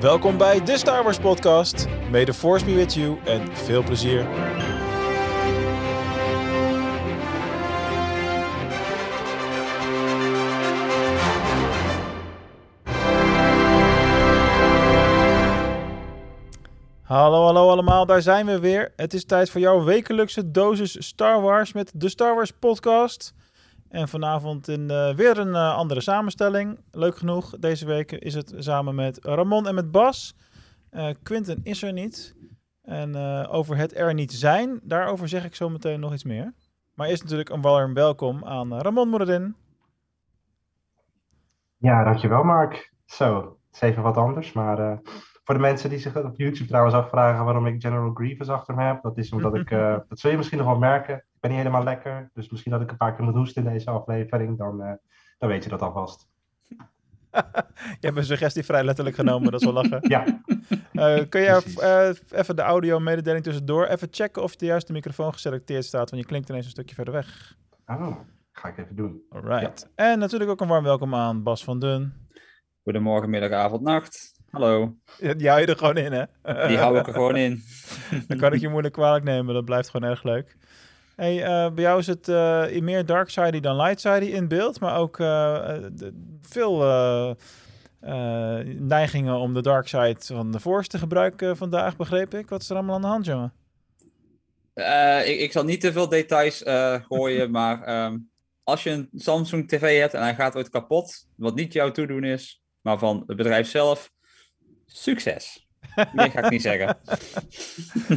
Welkom bij de Star Wars podcast. May the force be with you en veel plezier. Hallo, hallo allemaal, daar zijn we weer. Het is tijd voor jouw wekelijkse dosis Star Wars met de Star Wars podcast. En vanavond in uh, weer een uh, andere samenstelling. Leuk genoeg, deze week is het samen met Ramon en met Bas. Uh, Quinten is er niet. En over het er niet zijn, daarover zeg ik zo meteen nog iets meer. Maar eerst natuurlijk een warm welkom aan Ramon Moradin. Ja, dankjewel Mark. Zo, het is even wat anders, maar voor de mensen die zich op YouTube trouwens afvragen waarom ik General Grievous achter me heb, dat is omdat ik, uh, dat zul je misschien nog wel merken, ik ben niet helemaal lekker, dus misschien dat ik een paar keer moet hoesten in deze aflevering, dan, uh, dan weet je dat alvast. je hebt een suggestie vrij letterlijk genomen, dat is wel lachen. ja. Uh, kun je even de audio mededeling tussendoor even checken of de juiste microfoon geselecteerd staat, want je klinkt ineens een stukje verder weg. Oh, ga ik even doen. Alright. Ja. En natuurlijk ook een warm welkom aan Bas van Dun. Goedemorgen, middag, avond, nacht. Hallo. Die hou je er gewoon in, hè? Die hou ik er gewoon in. Dan kan ik je moeilijk kwalijk nemen. Dat blijft gewoon erg leuk. Hey, uh, bij jou is het uh, meer dark side dan light side in beeld, maar ook uh, veel neigingen om de dark side van de Force te gebruiken vandaag, begreep ik. Wat is er allemaal aan de hand, jongen? ik, ik zal niet te veel details gooien, maar um, als je een Samsung TV hebt en hij gaat ooit kapot, wat niet jouw toedoen is, maar van het bedrijf zelf, succes. Meer ga ik niet zeggen.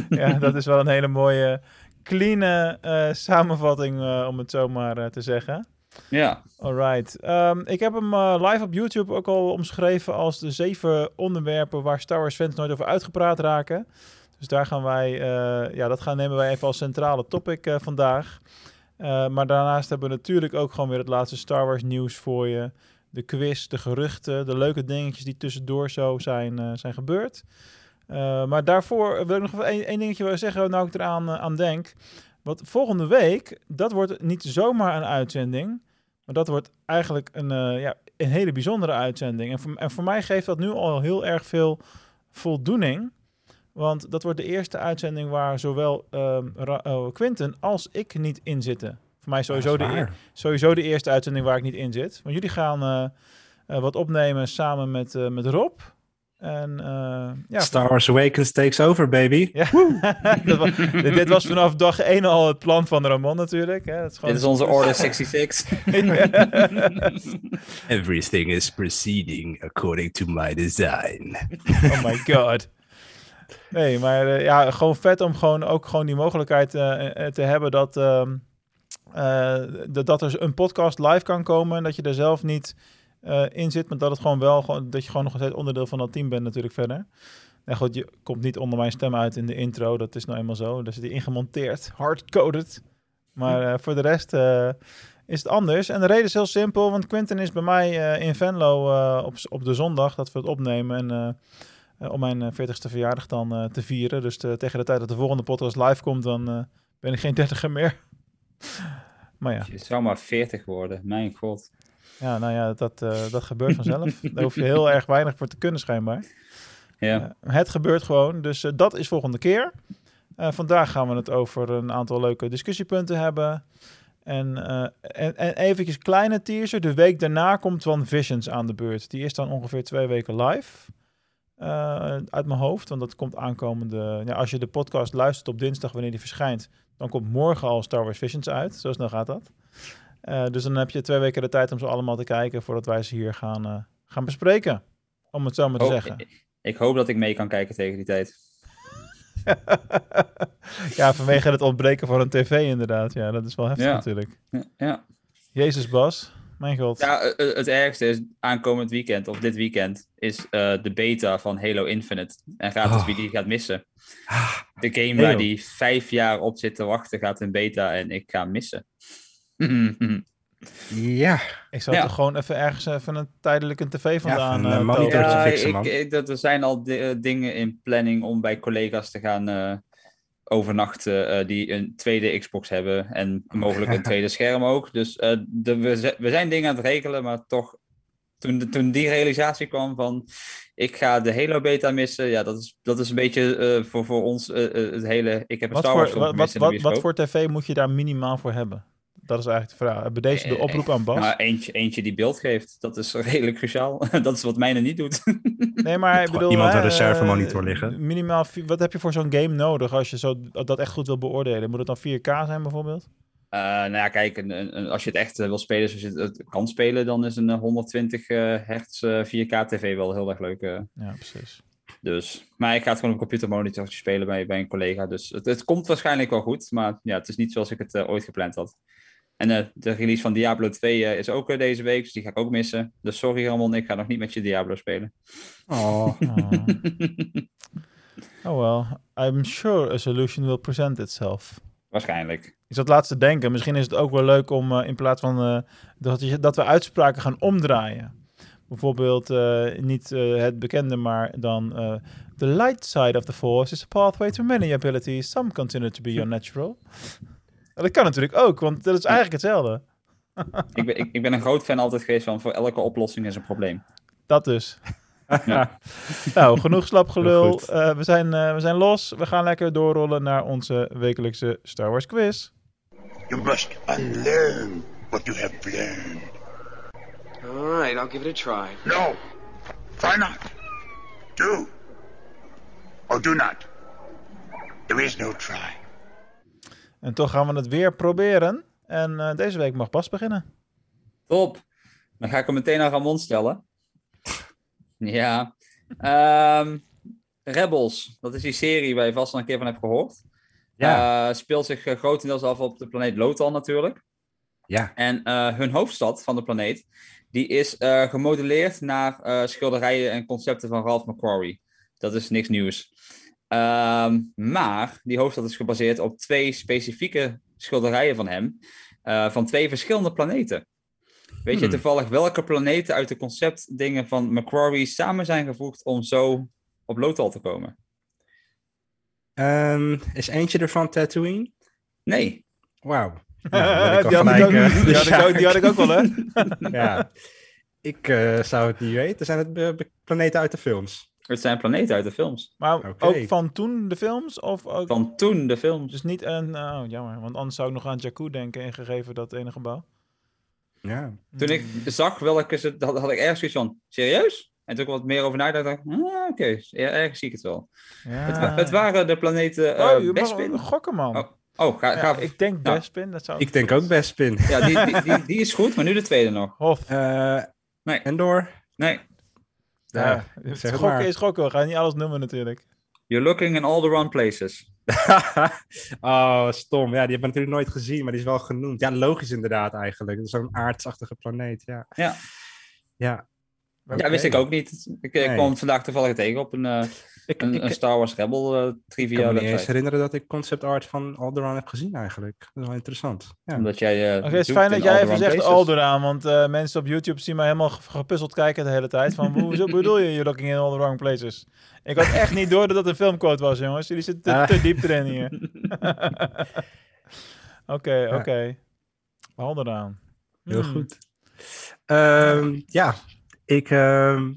ja, dat is wel een hele mooie, clean uh, samenvatting, uh, om het zo maar uh, te zeggen. Ja. Alright. Um, ik heb hem live op YouTube ook al omschreven als de zeven onderwerpen waar Star Wars fans nooit over uitgepraat raken. Dus daar gaan wij, ja, dat gaan nemen wij even als centrale topic vandaag. maar daarnaast hebben we natuurlijk ook gewoon weer het laatste Star Wars nieuws voor je de quiz, de geruchten, de leuke dingetjes die tussendoor zo zijn, zijn gebeurd. Uh, maar daarvoor wil ik nog één, één dingetje willen zeggen, nou ik eraan uh, aan denk. Want volgende week, dat wordt niet zomaar een uitzending, maar dat wordt eigenlijk een, ja, een hele bijzondere uitzending. En voor, en voor mij geeft dat nu al heel erg veel voldoening. Want dat wordt de eerste uitzending waar zowel uh, Quinten als ik niet in zitten. Voor mij sowieso, de, sowieso de eerste uitzending waar ik niet in zit. Want jullie gaan wat opnemen samen met, met Rob. En, ja, Star Wars Awakens takes over, baby. Ja. was, dit, dit, was vanaf dag 1 al het plan van Ramon natuurlijk. Hè. is dit is onze Order 66. Everything is proceeding according to my design. oh my god. Nee, maar ja, gewoon vet om gewoon ook gewoon die mogelijkheid te hebben dat... Ehm, uh, dat er een podcast live kan komen en dat je er zelf niet uh, in zit, maar dat het gewoon wel, gewoon, dat je gewoon nog steeds onderdeel van dat team bent natuurlijk verder. En goed, je komt niet onder mijn stem uit in de intro, dat is nou eenmaal zo. Dus die ingemonteerd, hardcoded. Maar uh, voor de rest is het anders. En de reden is heel simpel, want Quentin is bij mij in Venlo op, op de zondag dat we het opnemen en om mijn 40ste verjaardag dan te vieren. Dus tegen de tijd dat de volgende podcast live komt, dan ben ik geen dertiger meer. Maar ja. Je zou maar 40 worden, mijn god. Ja, nou ja, dat, uh, dat gebeurt vanzelf. Daar hoef je heel erg weinig voor te kunnen, schijnbaar. Ja. Uh, het gebeurt gewoon, dus uh, dat is volgende keer. vandaag gaan we het over een aantal leuke discussiepunten hebben. En, en, en eventjes kleine teaser. De week daarna komt One Visions aan de beurt. Die is dan ongeveer twee weken live. uit mijn hoofd, want dat komt aankomende... Ja, als je de podcast luistert op dinsdag wanneer die verschijnt... Dan komt morgen al Star Wars Visions uit. Zo snel gaat dat. Uh, dus dan heb je twee weken de tijd om ze allemaal te kijken voordat wij ze hier gaan, uh, gaan bespreken. Om het zo maar te oh, zeggen. Ik, ik, hoop dat ik mee kan kijken tegen die tijd. ja, vanwege het ontbreken van een tv inderdaad. Ja, dat is wel heftig ja. natuurlijk. Ja. Jezus Bas, mijn god. Ja, het ergste is aankomend weekend, of dit weekend, is uh, de beta van Halo Infinite. En gratis oh. wie die gaat missen. De game waar die vijf jaar op zit te wachten gaat in beta en ik ga missen. Ja. Ik zou ja. toch gewoon even ergens even een tijdelijke tv vandaan... Ja, een uh, ja, fixen, man. Ik, ik, dat, er zijn al dingen in planning om bij collega's te gaan uh, overnachten uh, die een tweede Xbox hebben en mogelijk een tweede scherm ook. Dus de, we, we zijn dingen aan het regelen, maar toch toen, de- toen die realisatie kwam van ik ga de Halo beta missen, ja, dat is, dat is een beetje eh, voor, voor ons eh, eh, het hele. Ik heb een Wat Star Wars voor, wat, wat, de wat, voor tv moet je daar minimaal voor hebben? Dat is eigenlijk de vraag. Bij deze de Eh, oproep aan Bas. Nou, eentje, eentje die beeld geeft, dat is redelijk cruciaal. dat is wat mijne niet doet. Nee, maar ik bedoel... iemand een hè, reservemonitor eh, liggen. Minimaal, wat heb je voor zo'n game nodig als je zo, dat echt goed wil beoordelen? Moet het dan 4K zijn bijvoorbeeld? Eh, nou ja, kijk, een, een- een- als je het echt eh, wil spelen zoals je het, kan spelen, dan is een eh, 120 eh, hertz eh, 4K tv wel heel erg leuk. eh. Ja, precies. dus. Maar ik ga het gewoon op een computermonitor spelen bij, bij een collega. Dus het, het komt waarschijnlijk wel goed, maar ja, het is niet zoals ik het eh, ooit gepland had. En eh, de release van Diablo 2 eh, is ook eh, deze week, dus die ga ik ook missen. Dus sorry Ramon, ik ga nog niet met je Diablo spelen. Oh. Oh. oh well, I'm sure a solution will present itself. Waarschijnlijk. Ik zat laatst te denken, misschien is het ook wel leuk om in plaats van dat, je, dat we uitspraken gaan omdraaien. Bijvoorbeeld niet het bekende, maar dan The light side of the force is a pathway to many abilities. Some continue to be unnatural. En dat kan natuurlijk ook, want dat is eigenlijk hetzelfde. ik, ben, ik, ik ben een groot fan altijd geweest van voor elke oplossing is een probleem. Dat dus. Ja. Nou, genoeg slapgelul. Eh, we, zijn, eh, we zijn los. We gaan lekker doorrollen naar onze wekelijkse Star Wars quiz. You must unlearn what you have learned. All right, I'll give it a try. No, try not. Do. Or do not. There is no try. En toch gaan we het weer proberen. En eh, deze week mag Bas beginnen. Top. Dan ga ik hem meteen aan Ramon stellen. Ja. Ehm, Rebels, dat is die serie waar je vast al een keer van hebt gehoord. Ja. Eh, speelt zich eh, grotendeels af op de planeet Lothal natuurlijk. Ja. En eh, hun hoofdstad van de planeet, die is eh, gemodelleerd naar eh, schilderijen en concepten van Ralph McQuarrie. Dat is niks nieuws. Ehm, maar die hoofdstad is gebaseerd op twee specifieke schilderijen van hem, eh, van twee verschillende planeten. Weet je Hmm. toevallig welke planeten uit de conceptdingen van Macquarie samen zijn gevoegd om zo op Lothal te komen? Ehm, is eentje ervan Tatooine? Nee. Wauw. die, had ik ook, die, had ik ook, die had ik ook wel, hè? ja. Ik eh, zou het niet weten. Zijn het eh, planeten uit de films? Het zijn planeten uit de films. Maar ook van toen de films? Of ook... Van toen de films. Dus niet een... Oh, jammer. Want anders zou ik nog aan Jakku denken, ingegeven dat ene gebouw. Ja. Toen ik zag welke ze, had, had ik ergens zoiets van, serieus? En toen ik wat meer over nagedacht, dacht ik, ah, oké, ja, ergens zie ik het wel. Ja. Het, wa- het waren de planeten eh Oh, je mag Bespin. gokken, man. Oh, Oh, ga, Ja, ga. ik denk Nou. Bespin, dat zou... Ik denk ook Bespin. Ja, die, die, die, die is goed, maar nu de tweede nog. Hof. Eh Nee. Endor? Nee. Ja, Ja, het zeg het gokken maar. is gokken. We gaan niet alles noemen natuurlijk. You're looking in all the wrong places. oh, stom. Ja, die hebben we natuurlijk nooit gezien, maar die is wel genoemd. Ja, logisch inderdaad eigenlijk. Zo'n aardsachtige planeet, ja. Ja. Ja. Ja, wist ik ook niet. Ik eh, Nee. kwam vandaag toevallig tegen op een, eh, Ik, een, ik, een ik Star Wars Rebel eh, kan trivia me niet eens herinneren dat ik concept art van Alderaan heb gezien eigenlijk. Dat is wel interessant. Ja. Omdat jij... eh, Oké, het is fijn dat jij even zegt. Alderaan, want eh, mensen op YouTube zien mij helemaal ge- gepuzzeld kijken de hele tijd. Van, hoe bedoel je, you're looking in all the wrong places? Ik had echt niet door dat het een filmquote was, jongens. Jullie zitten te, Ah. te diep erin hier. Oké, oké. Alderaan. Heel Hmm. goed. Ehm, ja, ik, ehm,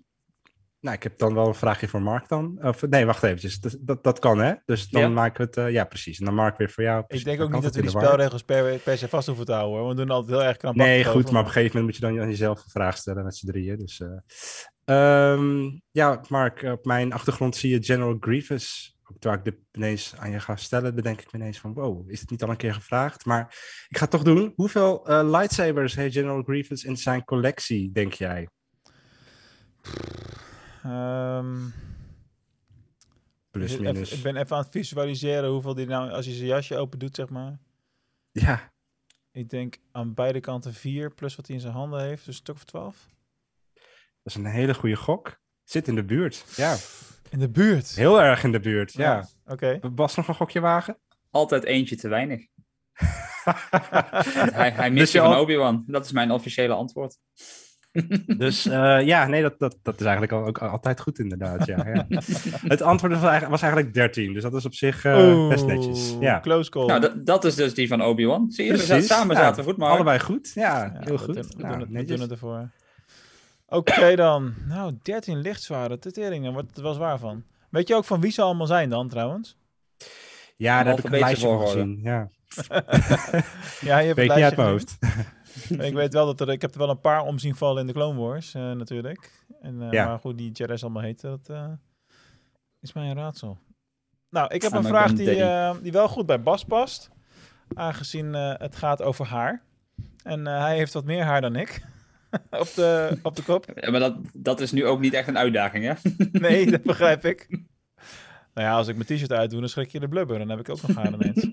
nou, ik heb dan wel een vraagje voor Mark dan. Of, nee, wacht eventjes. Dat, dat, dat kan hè? Dus dan Ja. maken we het, eh, ja precies. En dan Mark weer voor jou. Ik denk ook niet dat we die spelregels per, per se vast hoeven te houden, hoor. We doen altijd heel erg krampachtig Nee, goed, over, maar op een gegeven moment moet je dan aan jezelf een vraag stellen met z'n drieën. Dus, eh, ehm, ja, Mark, op mijn achtergrond zie je General Grievous. Terwijl ik dit ineens aan je ga stellen, bedenk ik me ineens van, wow, is het niet al een keer gevraagd? Maar ik ga het toch doen. Hoeveel eh, lightsabers heeft General Grievous in zijn collectie, denk jij? Ehm, Plus, even- minus. ik ben even aan het visualiseren hoeveel die nou, als hij zijn jasje open doet, zeg maar. Ja, Ik denk aan beide kanten vier, plus wat hij in zijn handen heeft, dus een stuk of twaalf. dat is een hele goede gok. Zit in de buurt. Ja, In de buurt. heel erg in de buurt. Ja. Oké. Bas nog een gokje wagen? Altijd eentje te weinig. Hij, hij Dus mist je je van al- Obi-Wan. Dat is mijn officiële antwoord. Dus eh, ja, nee, dat, dat, dat is eigenlijk al, ook altijd goed inderdaad. Ja, ja. Het antwoord was eigenlijk, was eigenlijk 13, dus dat is op zich eh, Oeh, best netjes. Ja, Close call. Nou, dat, dat is dus die van Obi-Wan. Zie je, we Precies. zaten, samen Ja, zaten we goed, maar... Allebei goed, ja, Ja, heel we goed. doen- we Nou, doen het- we netjes. doen het ervoor. Oké dan. Nou, 13 lichtzware. Teteringen, wat was waar van. Weet je ook van wie ze allemaal zijn dan, trouwens? Ja, daar heb ik een lijstje volgorde. gezien. Ja, Ja, je hebt weet niet uit mijn hoofd. Ik weet wel dat er... Ik heb er wel een paar om zien vallen in de Clone Wars, eh, natuurlijk. En, eh, Ja. Maar goed, die Jedi's allemaal heten, dat eh, is mij een raadsel. Nou, ik heb I'm een vraag die, eh, die wel goed bij Bas past. Aangezien eh, het gaat over haar. En eh, hij heeft wat meer haar dan ik. op, de, op de kop. Ja, maar dat, dat is nu ook niet echt een uitdaging, hè? Nee, dat begrijp ik. Nou ja, als ik mijn t-shirt uitdoe, dan schrik je de blubber. Dan heb ik ook nog haar ineens.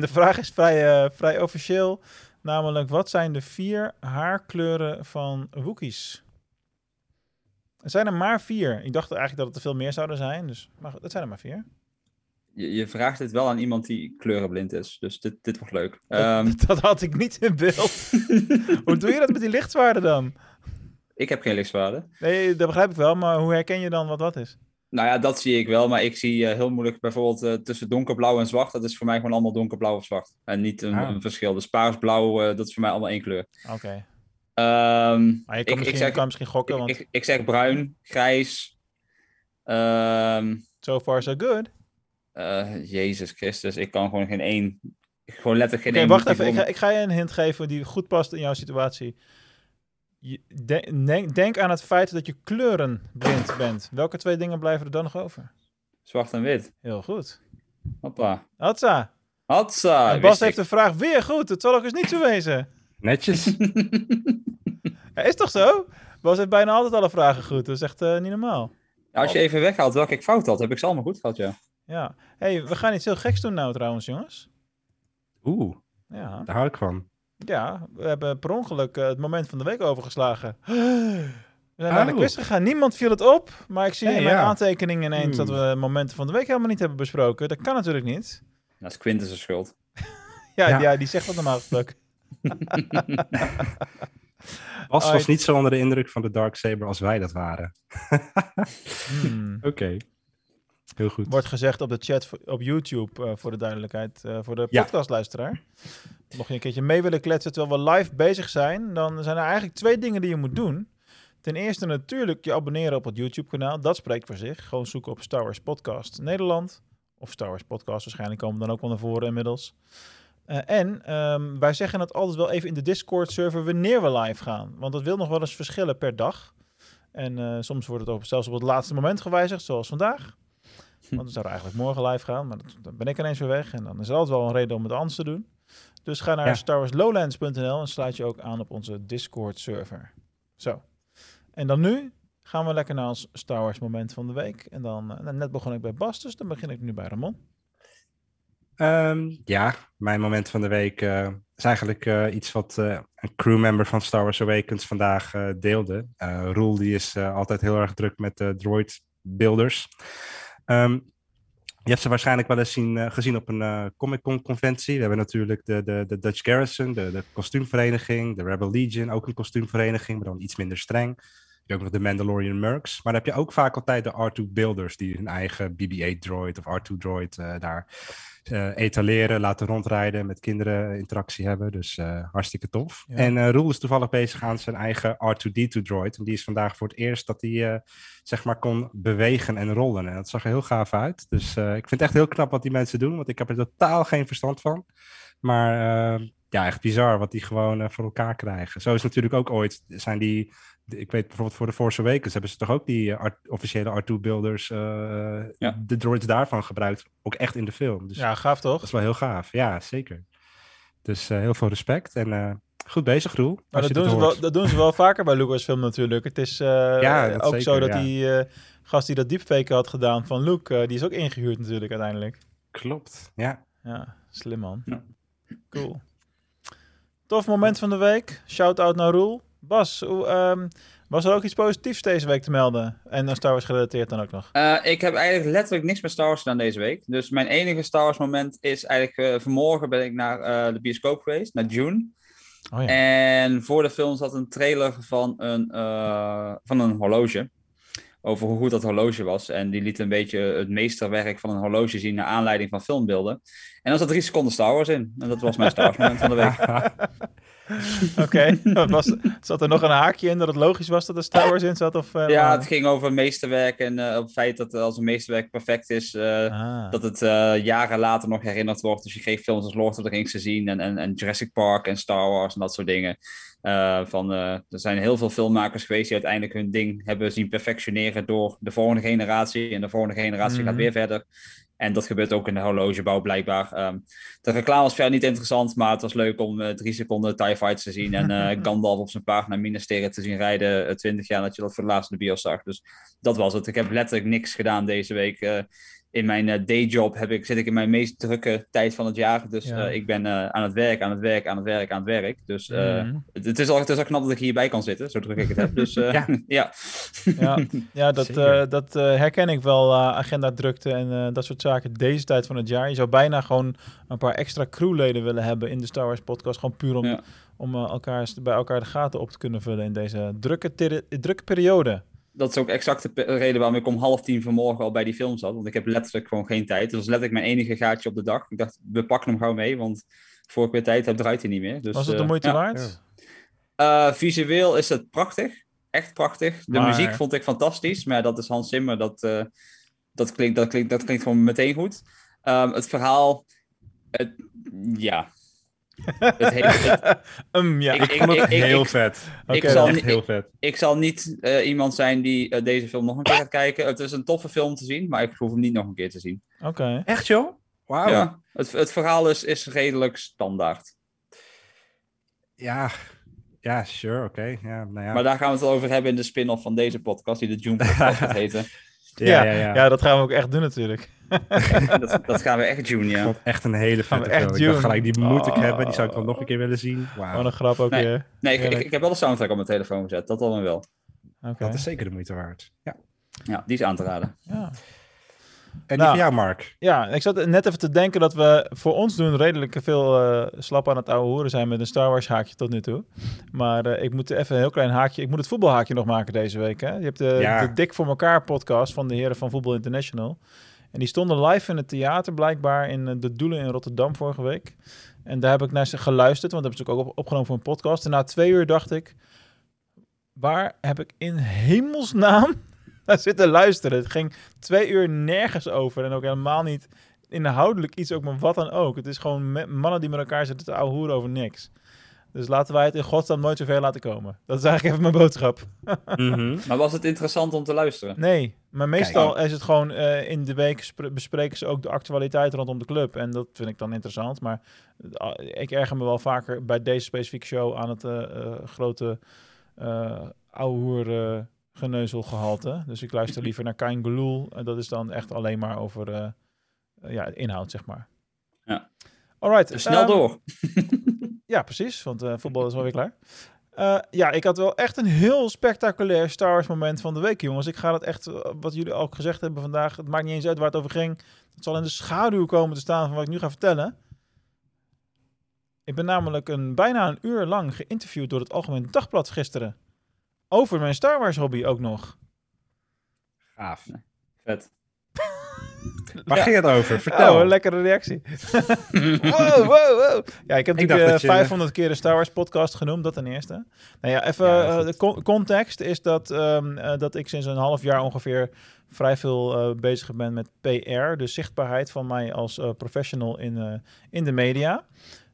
De vraag is vrij, eh, vrij officieel. Namelijk, wat zijn de vier haarkleuren van Wookiees? Er zijn er maar vier. Ik dacht eigenlijk dat het er veel meer zouden zijn. Dus, maar goed, het zijn er maar vier. Je, je vraagt dit wel aan iemand die kleurenblind is. Dus dit, dit wordt leuk. Dat, Ehm, dat had ik niet in beeld. hoe doe je dat met die lichtzwaarden dan? ik heb geen lichtwaarde. Nee, dat begrijp ik wel. Maar hoe herken je dan wat wat is? Nou ja, dat zie ik wel. Maar ik zie eh, heel moeilijk bijvoorbeeld eh, tussen donkerblauw en zwart. Dat is voor mij gewoon allemaal donkerblauw of zwart. En niet een, Ah. een verschil. Dus paarsblauw, eh dat is voor mij allemaal één kleur. Oké. Ehm, Maar je kan, ik, misschien, ik, zeg, kan misschien gokken, ik, want ik, ik zeg bruin, grijs. Ehm, so far so good. Jezus Christus, ik kan gewoon geen één. Gewoon letterlijk geen Oké, één. wacht even. Ik ga, ik ga je een hint geven die goed past in jouw situatie. Je, denk, denk aan het feit dat je kleurenblind bent. Welke twee dingen blijven er dan nog over? Zwart en wit. Heel goed. Hoppa. Hatsa. Hatsa. en Bas heeft ik. de vraag weer goed. Het zal ook eens niet zo wezen. Netjes. Ja, is toch zo? Bas heeft bijna altijd alle vragen goed. Dat is echt eh, niet normaal. Ja, als je even weghaalt welke ik fout had, heb ik ze allemaal goed gehad, ja. Ja. hey, we gaan iets heel geks doen nou trouwens, jongens. Oeh, Ja. daar hou ik van. Ja, we hebben per ongeluk eh, het moment van de week overgeslagen. We zijn naar de quiz gegaan. Niemand viel het op. Maar ik zie Hey, in mijn ja. aantekeningen ineens Hmm. dat we momenten van de week helemaal niet hebben besproken. Dat kan natuurlijk niet. Dat is Quintus' schuld. Ja, Ja. ja. die zegt dat normaal gesproken. Bas was niet zo onder de indruk van de Dark Saber als wij dat waren. Hmm. Oké. Heel goed. Wordt gezegd op de chat op YouTube, eh, voor de duidelijkheid, eh, voor de Ja. podcastluisteraar. Mocht je een keertje mee willen kletsen terwijl we live bezig zijn, dan zijn er eigenlijk twee dingen die je moet doen. Ten eerste natuurlijk je abonneren op het YouTube-kanaal. Dat spreekt voor zich. Gewoon zoeken op Star Wars Podcast Nederland. Of Star Wars Podcast, waarschijnlijk komen dan ook wel naar voren inmiddels. Eh, en ehm, wij zeggen het altijd wel even in de Discord-server wanneer we live gaan. Want dat wil nog wel eens verschillen per dag. En eh, soms wordt het ook zelfs op het laatste moment gewijzigd, zoals vandaag. Want we zouden eigenlijk morgen live gaan, maar dan ben ik ineens weer weg. En dan is er altijd wel een reden om het anders te doen. Dus ga naar Ja. starwarslowlands.nl en sluit je ook aan op onze Discord-server. Zo. En dan nu gaan we lekker naar ons Star Wars moment van de week. En dan, eh, net begon ik bij Bas, dus dan begin ik nu bij Ramon. Ehm, ja, mijn moment van de week eh, is eigenlijk eh, iets wat eh, een crewmember van Star Wars Awakens vandaag eh, deelde. Eh Roel die is eh, altijd heel erg druk met de droid builders. Ehm, hebt ze waarschijnlijk wel eens eh, gezien op een eh, Comic Con conventie. We hebben natuurlijk de, de, de Dutch Garrison, de, de kostuumvereniging, de Rebel Legion, ook een kostuumvereniging, maar dan iets minder streng. Je hebt ook nog de Mandalorian Mercs. Maar dan heb je ook vaak altijd de R2 builders die hun eigen BB-8 droid of R2 droid eh, daar eh, etaleren, laten rondrijden, met kinderen interactie hebben. Dus eh, hartstikke tof. Ja. En eh Roel is toevallig bezig aan zijn eigen R2D2 droid. En die is vandaag voor het eerst dat hij eh, zeg maar kon bewegen en rollen. En dat zag er heel gaaf uit. Dus eh, ik vind het echt heel knap wat die mensen doen, want ik heb er totaal geen verstand van. Maar eh, ja, echt bizar wat die gewoon eh, voor elkaar krijgen. Zo is natuurlijk ook ooit, zijn die, ik weet bijvoorbeeld voor de Force Awakens hebben ze toch ook die eh, art- officiële R2-builders, eh, Ja. de droids daarvan gebruikt, ook echt in de film. Dus Ja, gaaf toch? dat is wel heel gaaf. Ja, zeker. Dus eh, heel veel respect en eh, goed bezig, Roel. Dat doen, ze wel, dat doen ze wel vaker bij Lucasfilm natuurlijk. Het is eh, Ja, ook zeker, zo dat ja. die eh, gast die dat deepfake had gedaan van Luke, die is ook ingehuurd natuurlijk uiteindelijk. Klopt, ja. Ja, slim man. Ja. Cool. Tof moment van de week. Shout-out naar Roel. Bas, hoe, ehm, was er ook iets positiefs deze week te melden? En dan Star Wars gerelateerd dan ook nog. Eh, ik heb eigenlijk letterlijk niks met Star Wars gedaan deze week. Dus mijn enige Star Wars moment is eigenlijk... eh, vanmorgen ben ik naar eh, de bioscoop geweest, naar June. Oh ja. En voor de film zat een trailer van een, eh, van een horloge. Over hoe goed dat horloge was. En die liet een beetje het meesterwerk van een horloge zien... naar aanleiding van filmbeelden. En dan zat drie seconden Star Wars in. En dat was mijn Star Wars moment van de week. Oké, zat er nog een haakje in dat het logisch was dat er Star Wars in zat? Of, eh, Ja, het ging over meesterwerk en eh, op het feit dat als een meesterwerk perfect is, eh, Ah. dat het eh, jaren later nog herinnerd wordt. Dus je kreeg films als Lord of the Rings te zien en, en, en Jurassic Park en Star Wars en dat soort dingen. Eh, van, eh, er zijn heel veel filmmakers geweest die uiteindelijk hun ding hebben zien perfectioneren door de volgende generatie. En de volgende generatie gaat weer verder. En dat gebeurt ook in de horlogebouw blijkbaar. Ehm, de reclame was verder niet interessant, maar het was leuk om eh, drie seconden TIE Fights te zien. En eh, Gandalf op zijn paard naar Minas Tirith te zien rijden. eh, twintig jaar dat je dat voor het laatst in de bios zag. Dus dat was het. Ik heb letterlijk niks gedaan deze week. In mijn eh, dayjob heb ik, zit ik in mijn meest drukke tijd van het jaar. Dus Ja. eh, ik ben eh, aan het werk, aan het werk, aan het werk, aan het werk. Dus Mhm. het, het is al, het is al knap dat ik hierbij kan zitten, zo druk ik het heb. Dus Ja. ja. Ja, ja dat, dat herken ik wel, agenda drukte en dat soort zaken deze tijd van het jaar. Je zou bijna gewoon een paar extra crewleden willen hebben in de Star Wars podcast. Gewoon puur om, om elkaar, bij elkaar de gaten op te kunnen vullen in deze drukke, drukke periode. Dat is ook exact de reden waarom ik om half tien vanmorgen al bij die film zat. Want ik heb letterlijk gewoon geen tijd. Dus dat was letterlijk mijn enige gaatje op de dag. Ik dacht, we pakken hem gauw mee, want voor ik weer tijd heb, draait hij niet meer. Dus, Was het de eh, moeite waard? Eh, visueel is het prachtig. Echt prachtig. De Maar- muziek vond ik fantastisch. Maar dat is Hans Zimmer. Dat, eh, dat, klinkt, dat, klinkt, dat klinkt gewoon meteen goed. Ehm, het verhaal... Het, ja. Het heeft, Um, ja. Ik- Ik vond het ik- heel vet. Oké. ik zal Echt heel vet. ik zal niet eh, iemand zijn die eh, deze film nog een keer gaat kijken. Het is een toffe film te zien, maar ik hoef hem niet nog een keer te zien. Oké. Echt joh? Wauw. Ja. Ja, het, het verhaal is, is redelijk standaard. ja. sure, oké. Ja, nou ja. Maar daar gaan we het over hebben in de spin-off van deze podcast, die de June podcast gaat heten. Ja, ja, ja. Ja, dat gaan we ook echt doen natuurlijk. dat, dat gaan we echt Ik ja. vond echt een hele vette echt film. Ik dacht doen? gelijk, die moet ik Oh. hebben. Die zou ik wel nog een keer willen zien. Wauw. Wat een grap ook Nee. weer. Nee, ik, ik, heb wel de soundtrack op mijn telefoon gezet, dat dan wel. Oké. Dat is zeker de moeite waard. Ja. Ja, die is aan te raden. Ja. En die Nou. van jou, Mark? Ja, ik zat net even te denken dat we voor ons doen redelijk veel eh, slap aan het ouwe horen zijn met een Star Wars haakje tot nu toe. Maar eh, ik moet even een heel klein haakje, ik moet het voetbalhaakje nog maken deze week. Hè? Je hebt de, Ja. de Dik voor elkaar podcast van de heren van Voetbal International. En die stonden live in het theater blijkbaar in eh, de Doelen in Rotterdam vorige week. En daar heb ik naar ze geluisterd, want dat hebben ze ook op, opgenomen voor een podcast. En na twee uur dacht ik, waar heb ik in hemelsnaam naar zitten luisteren? Het ging twee uur nergens over en ook helemaal niet inhoudelijk iets ook maar wat dan ook. Het is gewoon mannen die met elkaar zitten te ouwehoeren over niks. Dus laten wij het in godsnaam nooit zover laten komen. Dat is eigenlijk even mijn boodschap. Mhm. Maar was het interessant om te luisteren? Nee, maar meestal is het gewoon eh, in de week spre- bespreken ze ook de actualiteit rondom de club. En dat vind ik dan interessant. Maar eh, ik erger me wel vaker bij deze specifieke show aan het eh, grote eh, geneuzelgehalte. Dus ik luister liever naar Kain Geloel. En dat is dan echt alleen maar over eh, eh, ja, inhoud, zeg maar. Ja. Alright. Dus snel ehm, door. ja, precies, want eh, voetbal is alweer klaar. Ja, ik had wel echt een heel spectaculair Star Wars moment van de week, jongens. Ik ga het echt, wat jullie ook gezegd hebben vandaag, het maakt niet eens uit waar het over ging. Het zal in de schaduw komen te staan van wat ik nu ga vertellen. Ik ben namelijk een, bijna een uur lang geïnterviewd door het Algemeen Dagblad gisteren. Over mijn Star Wars hobby ook nog. Gaaf. Vet. Waar Ja. ging het over? Vertel. Oh, een lekkere reactie. wow, wow, wow. Ja, ik heb Ik natuurlijk dacht eh, dat je- 500 keer de Star Wars podcast genoemd, dat ten eerste. Nou ja, even Ja, eh, de con- context is dat, ehm, eh, dat ik sinds een half jaar ongeveer vrij veel eh, bezig ben met PR, de zichtbaarheid van mij als eh, professional in, eh, in de media.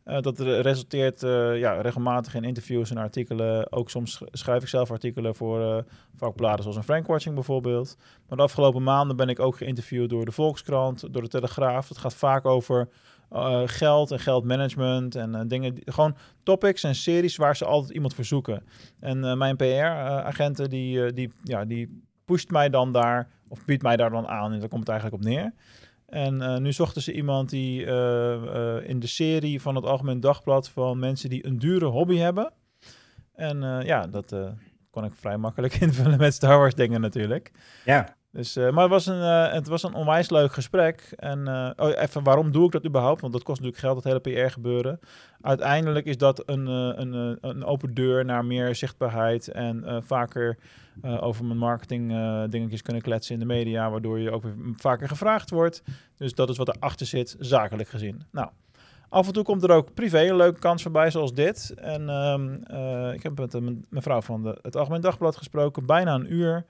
Eh, dat re- resulteert eh, ja, regelmatig in interviews en artikelen. Ook soms sch- schrijf ik zelf artikelen voor eh, vakbladen zoals een Frankwatching bijvoorbeeld. Maar de afgelopen maanden ben ik ook geïnterviewd door de Volkskrant, door de Telegraaf. Het gaat vaak over geld en geldmanagement en dingen. Gewoon topics en series waar ze altijd iemand voor zoeken. En mijn PR-agenten die, die, ja, die pusht mij dan daar, of biedt mij daar dan aan. En daar komt het eigenlijk op neer. En eh, nu zochten ze iemand die eh, eh, in de serie van het Algemeen Dagblad van mensen die een dure hobby hebben. En ja, dat kon ik vrij makkelijk invullen met Star Wars dingen natuurlijk. Ja. Dus, eh, maar het was, een, eh, het was een onwijs leuk gesprek. En eh, oh, even, waarom doe ik dat überhaupt? Want dat kost natuurlijk geld, dat hele PR gebeuren. Uiteindelijk is dat een, een, een open deur naar meer zichtbaarheid en vaker over mijn marketing dingetjes kunnen kletsen in de media, waardoor je ook weer vaker gevraagd wordt. Dus dat is wat erachter zit, zakelijk gezien. Nou, Af en toe komt er ook privé een leuke kans voorbij, zoals dit. En ehm, eh, ik heb met een mevrouw van de, het Algemeen Dagblad gesproken, bijna een uur.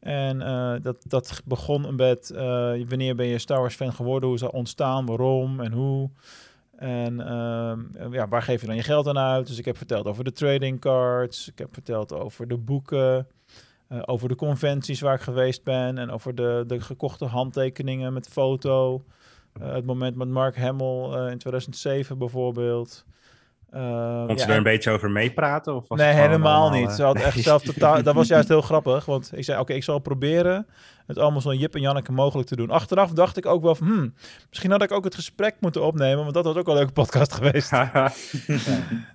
En eh, dat, dat begon een eh, wanneer ben je Star Wars fan geworden, hoe is dat ontstaan, waarom en hoe. En ehm, ja, waar geef je dan je geld aan uit? Dus ik heb verteld over de trading cards, ik heb verteld over de boeken, over de conventies waar ik geweest ben en over de, de gekochte handtekeningen met foto. Het moment met Mark Hamill in 2007 bijvoorbeeld. Uh, Kon ze er een beetje over meepraten? Of was nee, helemaal niet. Ze had echt zelf totaal... dat was juist heel grappig, want ik zei, oké, okay, ik zal proberen het allemaal zo Jip en Janneke mogelijk te doen. Achteraf dacht ik ook wel van, hmm, misschien had ik ook het gesprek moeten opnemen, want dat was ook wel een leuke podcast geweest. ja.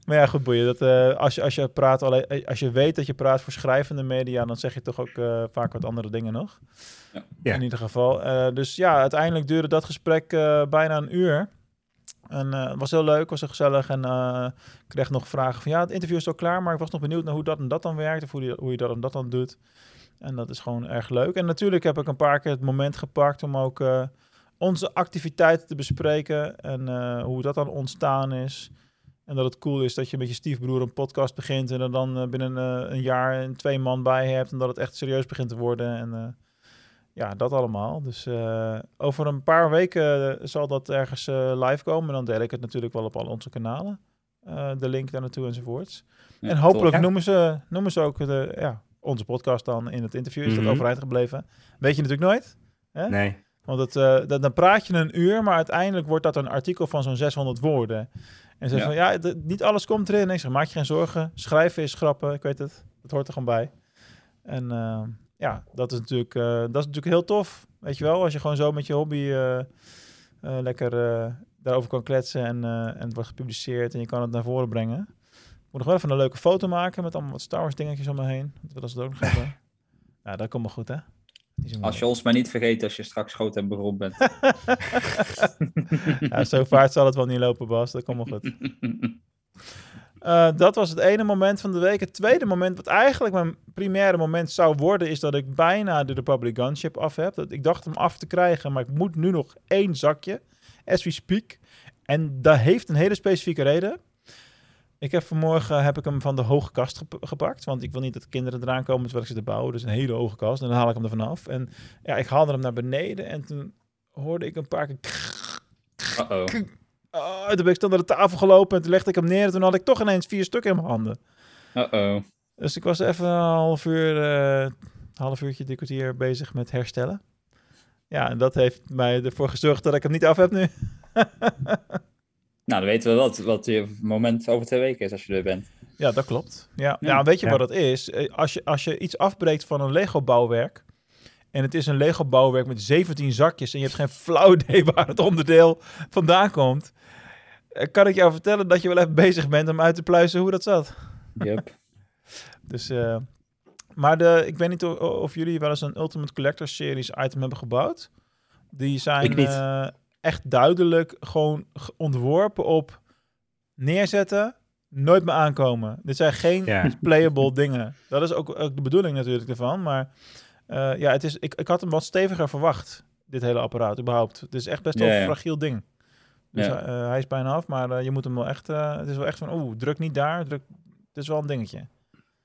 Maar ja, goed boeien. Dat, uh, als, je, als, je praat, alleen, als je weet dat je praat voor schrijvende media, dan zeg je toch ook uh, vaak wat andere dingen nog. Ja. In ieder geval. Uh, dus ja, uiteindelijk duurde dat gesprek bijna een uur. En het was heel leuk, was heel gezellig. En ik kreeg nog vragen van ja, het interview is al klaar, maar ik was nog benieuwd naar hoe dat en dat dan werkt. Of hoe hoe je dat en dat dan doet. En dat is gewoon erg leuk. En natuurlijk heb ik een paar keer het moment gepakt om ook uh, onze activiteiten te bespreken. En uh, hoe dat dan ontstaan is. En dat het cool is dat je met je stiefbroer een podcast begint. En er dan uh, binnen een jaar een twee man bij hebt. En dat het echt serieus begint te worden. En ja, dat allemaal. Dus over een paar weken zal dat ergens live komen. En dan deel ik het natuurlijk wel op al onze kanalen. de link daar naartoe enzovoorts. Ja, en hopelijk noemen, ze, noemen ze ook de, ja, onze podcast dan in het interview is mm -hmm. dat overeind gebleven. Weet je natuurlijk nooit. Hè? Nee. Want het, uh, dat, dan praat je een uur, maar uiteindelijk wordt dat een artikel van zo'n 600 woorden. En ze ja. van, ja, niet alles komt erin. Ik zeg, maak je geen zorgen. Schrijven is grappen, ik weet het. Dat hoort er gewoon bij. En uh, ja, dat is, natuurlijk, uh, dat is natuurlijk heel tof. Weet je wel, als je gewoon zo met je hobby lekker daarover kan kletsen en, en het wordt gepubliceerd en je kan het naar voren brengen moet nog wel even een leuke foto maken met allemaal wat Star Wars dingetjes om me heen. Dat willen ze het ook nog hebben. Ja, dat komt wel goed, hè? Als je ons maar niet vergeet als je straks groot en beroemd bent. ja, zo vaart zal het wel niet lopen, Bas. Dat komt wel goed. Uh, dat was het ene moment van de week. Het tweede moment, wat eigenlijk mijn primaire moment zou worden, is dat ik bijna de Republic Gunship af heb. Dat, ik dacht hem af te krijgen, maar ik moet nu nog één zakje, as we speak. En dat heeft een hele specifieke reden. Ik heb vanmorgen heb ik hem van de hoge kast gepakt. Want ik wil niet dat kinderen eraan komen terwijl ik ze te bouwen. Dus een hele hoge kast. En dan haal ik hem er vanaf. En ja, ik haalde hem naar beneden. En toen hoorde ik een paar keer... Uh-oh. Oh, toen ben ik naar de tafel gelopen. En toen legde ik hem neer. En toen had ik toch ineens vier stukken in mijn handen. Uh-oh. Dus ik was even een half uur... Uh, half uurtje, drie kwartier bezig met herstellen. Ja, en dat heeft mij ervoor gezorgd dat ik hem niet af heb nu. Nou, dan weten we wat, wat je moment over twee weken is als je er bent. Ja, dat klopt. Ja, ja. weet je wat het is? Eh, als je, als je iets afbreekt van een Lego-bouwwerk... en het is een Lego-bouwwerk met 17 zakjes... en je hebt geen flauw idee waar het onderdeel vandaan komt... Eh, kan ik jou vertellen dat je wel even bezig bent om uit te pluizen hoe dat zat. Yep. dus, uh, maar de, ik weet niet of, of, jullie wel eens een Ultimate Collector Series item hebben gebouwd. Die zijn... Uh, echt duidelijk gewoon ontworpen op neerzetten, nooit meer aankomen. Dit zijn geen Ja. playable dingen. Dat is ook, ook de bedoeling natuurlijk ervan. Maar eh, ja, het is, ik, ik had hem wat steviger verwacht, dit hele apparaat überhaupt. Het is echt best wel Ja, een ja. fragiel ding. Dus Ja. eh, hij is bijna af, maar eh, je moet hem wel echt... eh, het is wel echt van, oeh, druk niet daar, druk... Het is wel een dingetje.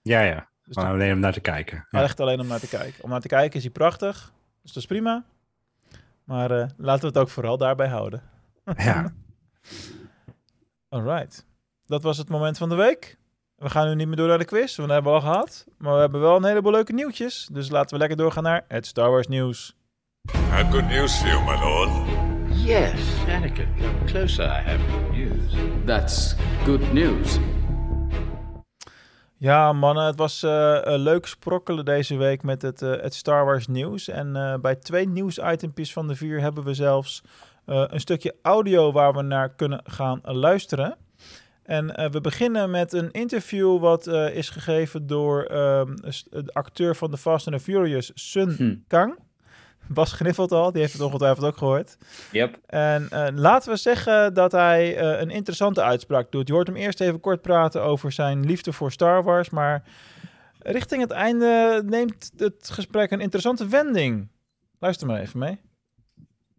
Ja, ja. Dus Maar alleen om naar te kijken. maar echt alleen om naar te kijken. Om naar te kijken is hij prachtig, dus dat is prima. Maar eh, laten we het ook vooral daarbij houden. Ja. Alright. Dat was het moment van de week. We gaan nu niet meer door naar de quiz, want dat hebben we al gehad. Maar we hebben wel een heleboel leuke nieuwtjes. Dus laten we lekker doorgaan naar het Star Wars nieuws. I have good news for you, my lord. Yes, Anakin, come closer. I have good news. That's good news. Ja, mannen, het was eh, een leuk sprokkelen deze week met het, eh, het Star Wars nieuws. En eh, bij twee nieuwsitempjes van de vier hebben we zelfs eh, een stukje audio waar we naar kunnen gaan luisteren. En eh, we beginnen met een interview wat eh, is gegeven door ehm, de acteur van The Fast and the Furious, Sun Hm. Kang. Bas gniffelt al, die heeft het ongetwijfeld ook gehoord. Yep. En eh, laten we zeggen dat hij eh, een interessante uitspraak doet. Je hoort hem eerst even kort praten over zijn liefde voor Star Wars, maar richting het einde neemt het gesprek een interessante wending. Luister maar even mee.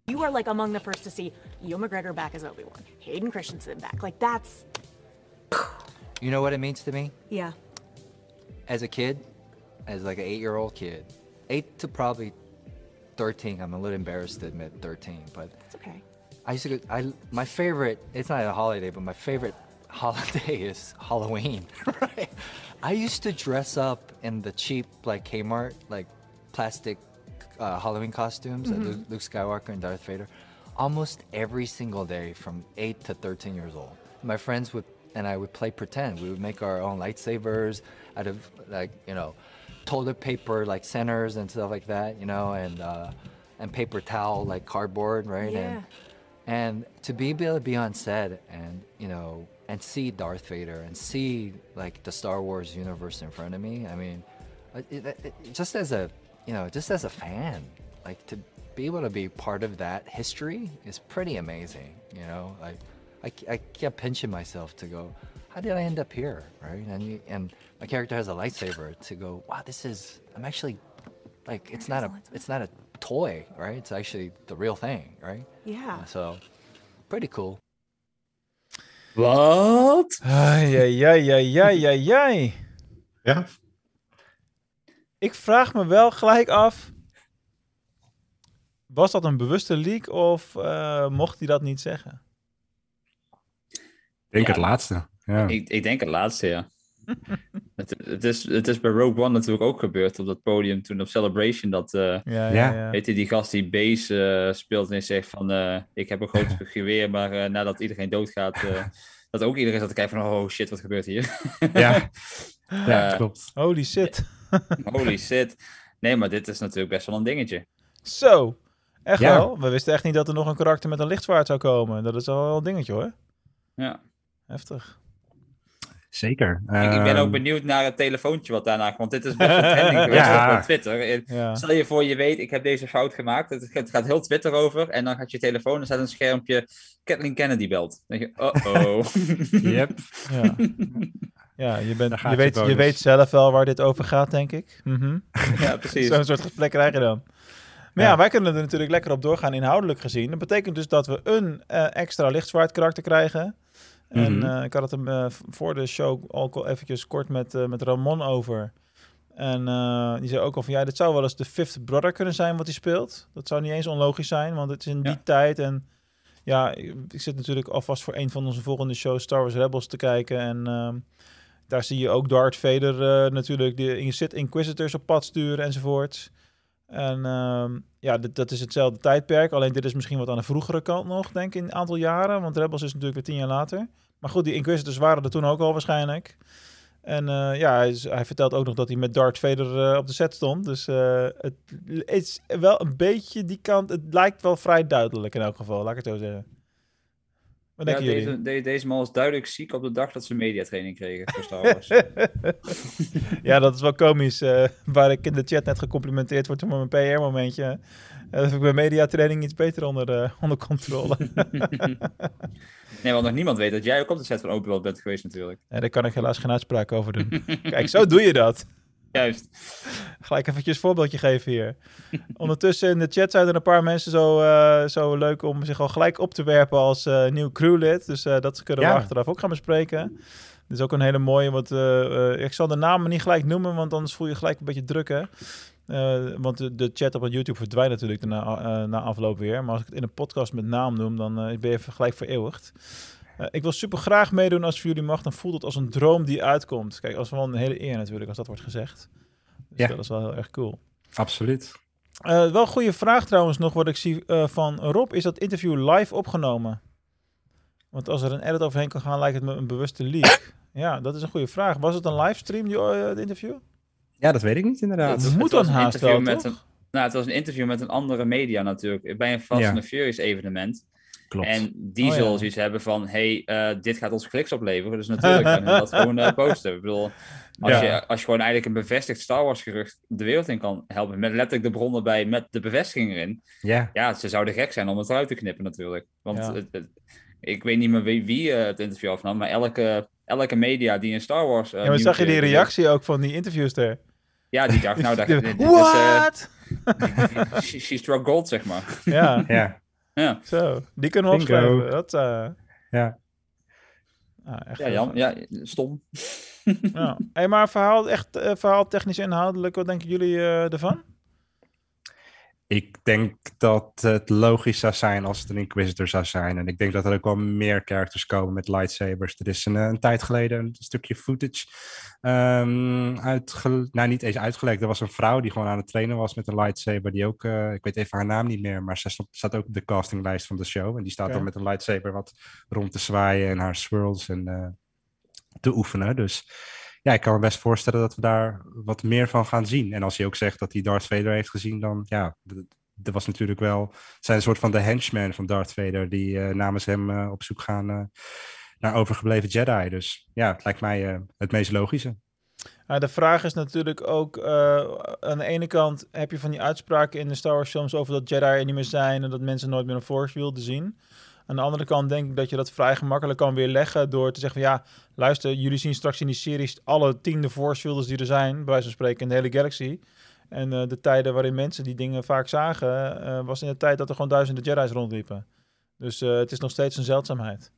You are like among the first to see Ewan McGregor back as Obi Wan, Hayden Christensen back. Like that's You know what it means to me? yeah. As a kid, as like an eight year old kid, eight to probably 13. I'm a little embarrassed to admit 13, but It's okay. I used to go, I, my favorite, it's not a holiday, but my favorite holiday is Halloween, right? I used to dress up in the cheap, like Kmart, like plastic uh, Halloween costumes, like Mhm. Luke, Luke Skywalker and Darth Vader, almost every single day from 8 to 13 years old. My friends would, and I would play pretend. We would make our own lightsabers out of, like, you know, toilet paper, like centers and stuff like that, you know, and, uh, and paper towel, like cardboard, right? And, Yeah. and to be able to be on set and you know and see Darth Vader and see like the Star Wars universe in front of me, I mean, uh, it, it, it- just as a you know just as a fan, like to be able to be part of that history is pretty amazing. You know, like I, I kept pinching myself to go, how did I end up here, right? And you, and my character has a lightsaber to go, wow, this is I'm actually like it's not a it's not a toy, right? It's actually the real thing, right? Yeah. So, pretty cool. Wat? Ai, ai, ai, ai, ai, ai, ai. Ja. Ik vraag me wel gelijk af. Was dat een bewuste leak of eh, mocht hij dat niet zeggen? Ik denk het laatste. Ja. Ik, ik denk het laatste, ja. het, het, is, het is bij Rogue One natuurlijk ook gebeurd op dat podium toen op Celebration dat, eh Ja, ja, Ja. weet je, die gast die Base eh, speelt en zegt van, eh, ik heb een groot geweer, maar eh, nadat iedereen doodgaat, eh, dat ook iedereen zat te kijken van, oh shit, wat gebeurt hier? Ja. Ja, klopt. Holy shit. Holy shit. Nee, maar dit is natuurlijk best wel een dingetje. Zo. Echt Ja. wel. We wisten echt niet dat er nog een karakter met een lichtzwaard zou komen. Dat is wel een dingetje hoor. Ja. Heftig. Zeker. Ik, ik ben ook Ehm, benieuwd naar het telefoontje wat daarna komt. Want dit is best wel trending geweest Ja. op Twitter. Eh, Ja. Stel je voor, je weet, ik heb deze fout gemaakt. Het, het gaat heel Twitter over. En dan gaat je telefoon, er staat een schermpje. Kathleen Kennedy belt. Dan denk je, oh-oh. Yep. Ja. Ja, je, bent, je, weet, je weet zelf wel waar dit over gaat, denk ik. Mhm. ja, precies. Zo'n soort gesprek krijg je dan. Maar ja. Ja. wij kunnen er natuurlijk lekker op doorgaan inhoudelijk gezien. Dat betekent dus dat we een eh, extra lichtzwaard karakter krijgen. En Mhm. eh, ik had het hem eh, voor de show al eventjes kort met, eh, met Ramon over. En die zei ook al van ja, dit zou wel eens de fifth brother kunnen zijn wat hij speelt. Dat zou niet eens onlogisch zijn, want het is in die Ja. tijd. En ja, ik zit natuurlijk alvast voor een van onze volgende shows, Star Wars Rebels, te kijken. En ehm, daar zie je ook Darth Vader natuurlijk de in- Sith Inquisitors op pad sturen enzovoort. En ehm, ja, dit, dat is hetzelfde tijdperk. Alleen dit is misschien wat aan de vroegere kant nog, denk ik, in een aantal jaren. Want Rebels is natuurlijk weer tien jaar later. Maar goed, die Inquisitors waren er toen ook al waarschijnlijk. En eh, ja, hij, hij vertelt ook nog dat hij met Darth Vader eh, op de set stond. Dus eh, het is wel een beetje die kant. Het lijkt wel vrij duidelijk in elk geval, laat ik het zo zeggen. Wat Ja, denken deze, de- deze man was duidelijk ziek op de dag dat ze mediatraining kregen voor Star Wars. ja, dat is wel komisch. waar ik in de chat net gecomplimenteerd word voor mijn PR-momentje. Dat heb ik mijn mediatraining iets beter onder, eh, onder controle. nee, want nog niemand weet dat jij ook op de set van Obi-Wan bent geweest natuurlijk. Ja, daar kan ik helaas geen uitspraak over doen. Kijk, zo doe je dat. Juist. Gelijk eventjes een voorbeeldje geven hier. Ondertussen in de chat zijn er een paar mensen zo, eh, zo leuk om zich al gelijk op te werpen als eh, nieuw crewlid. Dus eh, dat kunnen we Ja. achteraf ook gaan bespreken. Dit is ook een hele mooie, want ik zal de namen niet gelijk noemen, want anders voel je gelijk een beetje druk, hè. Eh, want de, de chat op YouTube verdwijnt natuurlijk na, eh, na afloop weer. Maar als ik het in een podcast met naam noem, dan eh, ben je gelijk vereeuwigd. Ik wil super graag meedoen als voor jullie mag. Dan voelt het als een droom die uitkomt. Kijk, als wel een hele eer natuurlijk als dat wordt gezegd. Dus Ja. dat is wel heel erg cool. Absoluut. Wel een goede vraag trouwens nog wat ik zie van Rob. Is dat interview live opgenomen? Want als er een edit overheen kan gaan, lijkt het me een bewuste leak. ja, dat is een goede vraag. Was het een livestream, die het interview? Ja, dat weet ik niet inderdaad. Het moet was dan een haast interview wel, met toch? een, Nou, het was een interview met een andere media natuurlijk. Bij een Fast Ja. and Furious evenement. Klopt. En die Oh, ja. zullen zoiets hebben van, hey, eh, dit gaat ons kliks opleveren. Dus natuurlijk gaan we dat gewoon eh, posten. Ik bedoel, als, Ja. je, als je gewoon eigenlijk een bevestigd Star Wars gerucht de wereld in kan helpen, met letterlijk de bron erbij, met de bevestiging erin. Ja. Ja, ze zouden gek zijn om het eruit te knippen natuurlijk. Want Ja. het- het- ik weet niet meer wie, wie eh, het interview afnam, maar elke, elke media die een Star Wars... eh, ja, maar zag je die reactie ook van die interviewster? Ja, die dacht, nou, dat, is... eh, What? she, she struck gold, zeg maar. ja. Ja. Ja. Zo, die kunnen we Bingo. opschrijven. Dat, eh, Ja. ah, echt Ja, gaaf. ja, stom. Ja. Hey, maar verhaal, echt, eh, verhaal technisch inhoudelijk, wat denken jullie eh, ervan? Ik denk dat het logisch zou zijn als het een Inquisitor zou zijn. En ik denk dat er ook wel meer characters komen met lightsabers. Er is een, eh, een tijd geleden een stukje footage ehm uitge... Nou, niet eens uitgelekt. Er was een vrouw die gewoon aan het trainen was met een lightsaber. Die ook, eh, ik weet even haar naam niet meer, maar ze staat ook op de castinglijst van de show. En die staat dan met een lightsaber wat rond te zwaaien en haar swirls en eh, te oefenen. Dus ja, ik kan me best voorstellen dat we daar wat meer van gaan zien. En als hij ook zegt dat hij Darth Vader heeft gezien, dan ja, er was natuurlijk wel, zijn een soort van de henchmen van Darth Vader die eh, namens hem eh, op zoek gaan eh, naar overgebleven Jedi. Dus ja, het lijkt mij het meest logische. De vraag is natuurlijk ook, aan de ene kant heb je van die uitspraken in de Star Wars films over dat Jedi er niet meer zijn en dat mensen nooit meer een Force wilden zien. Aan de andere kant denk ik dat je dat vrij gemakkelijk kan weerleggen door te zeggen van ja, luister, jullie zien straks in die series alle tiende Force die er zijn, bij wijze van spreken, in de hele galaxy. En eh, de tijden waarin mensen die dingen vaak zagen, eh, was in de tijd dat er gewoon duizenden Jedi's rondliepen. Dus eh, het is nog steeds een zeldzaamheid.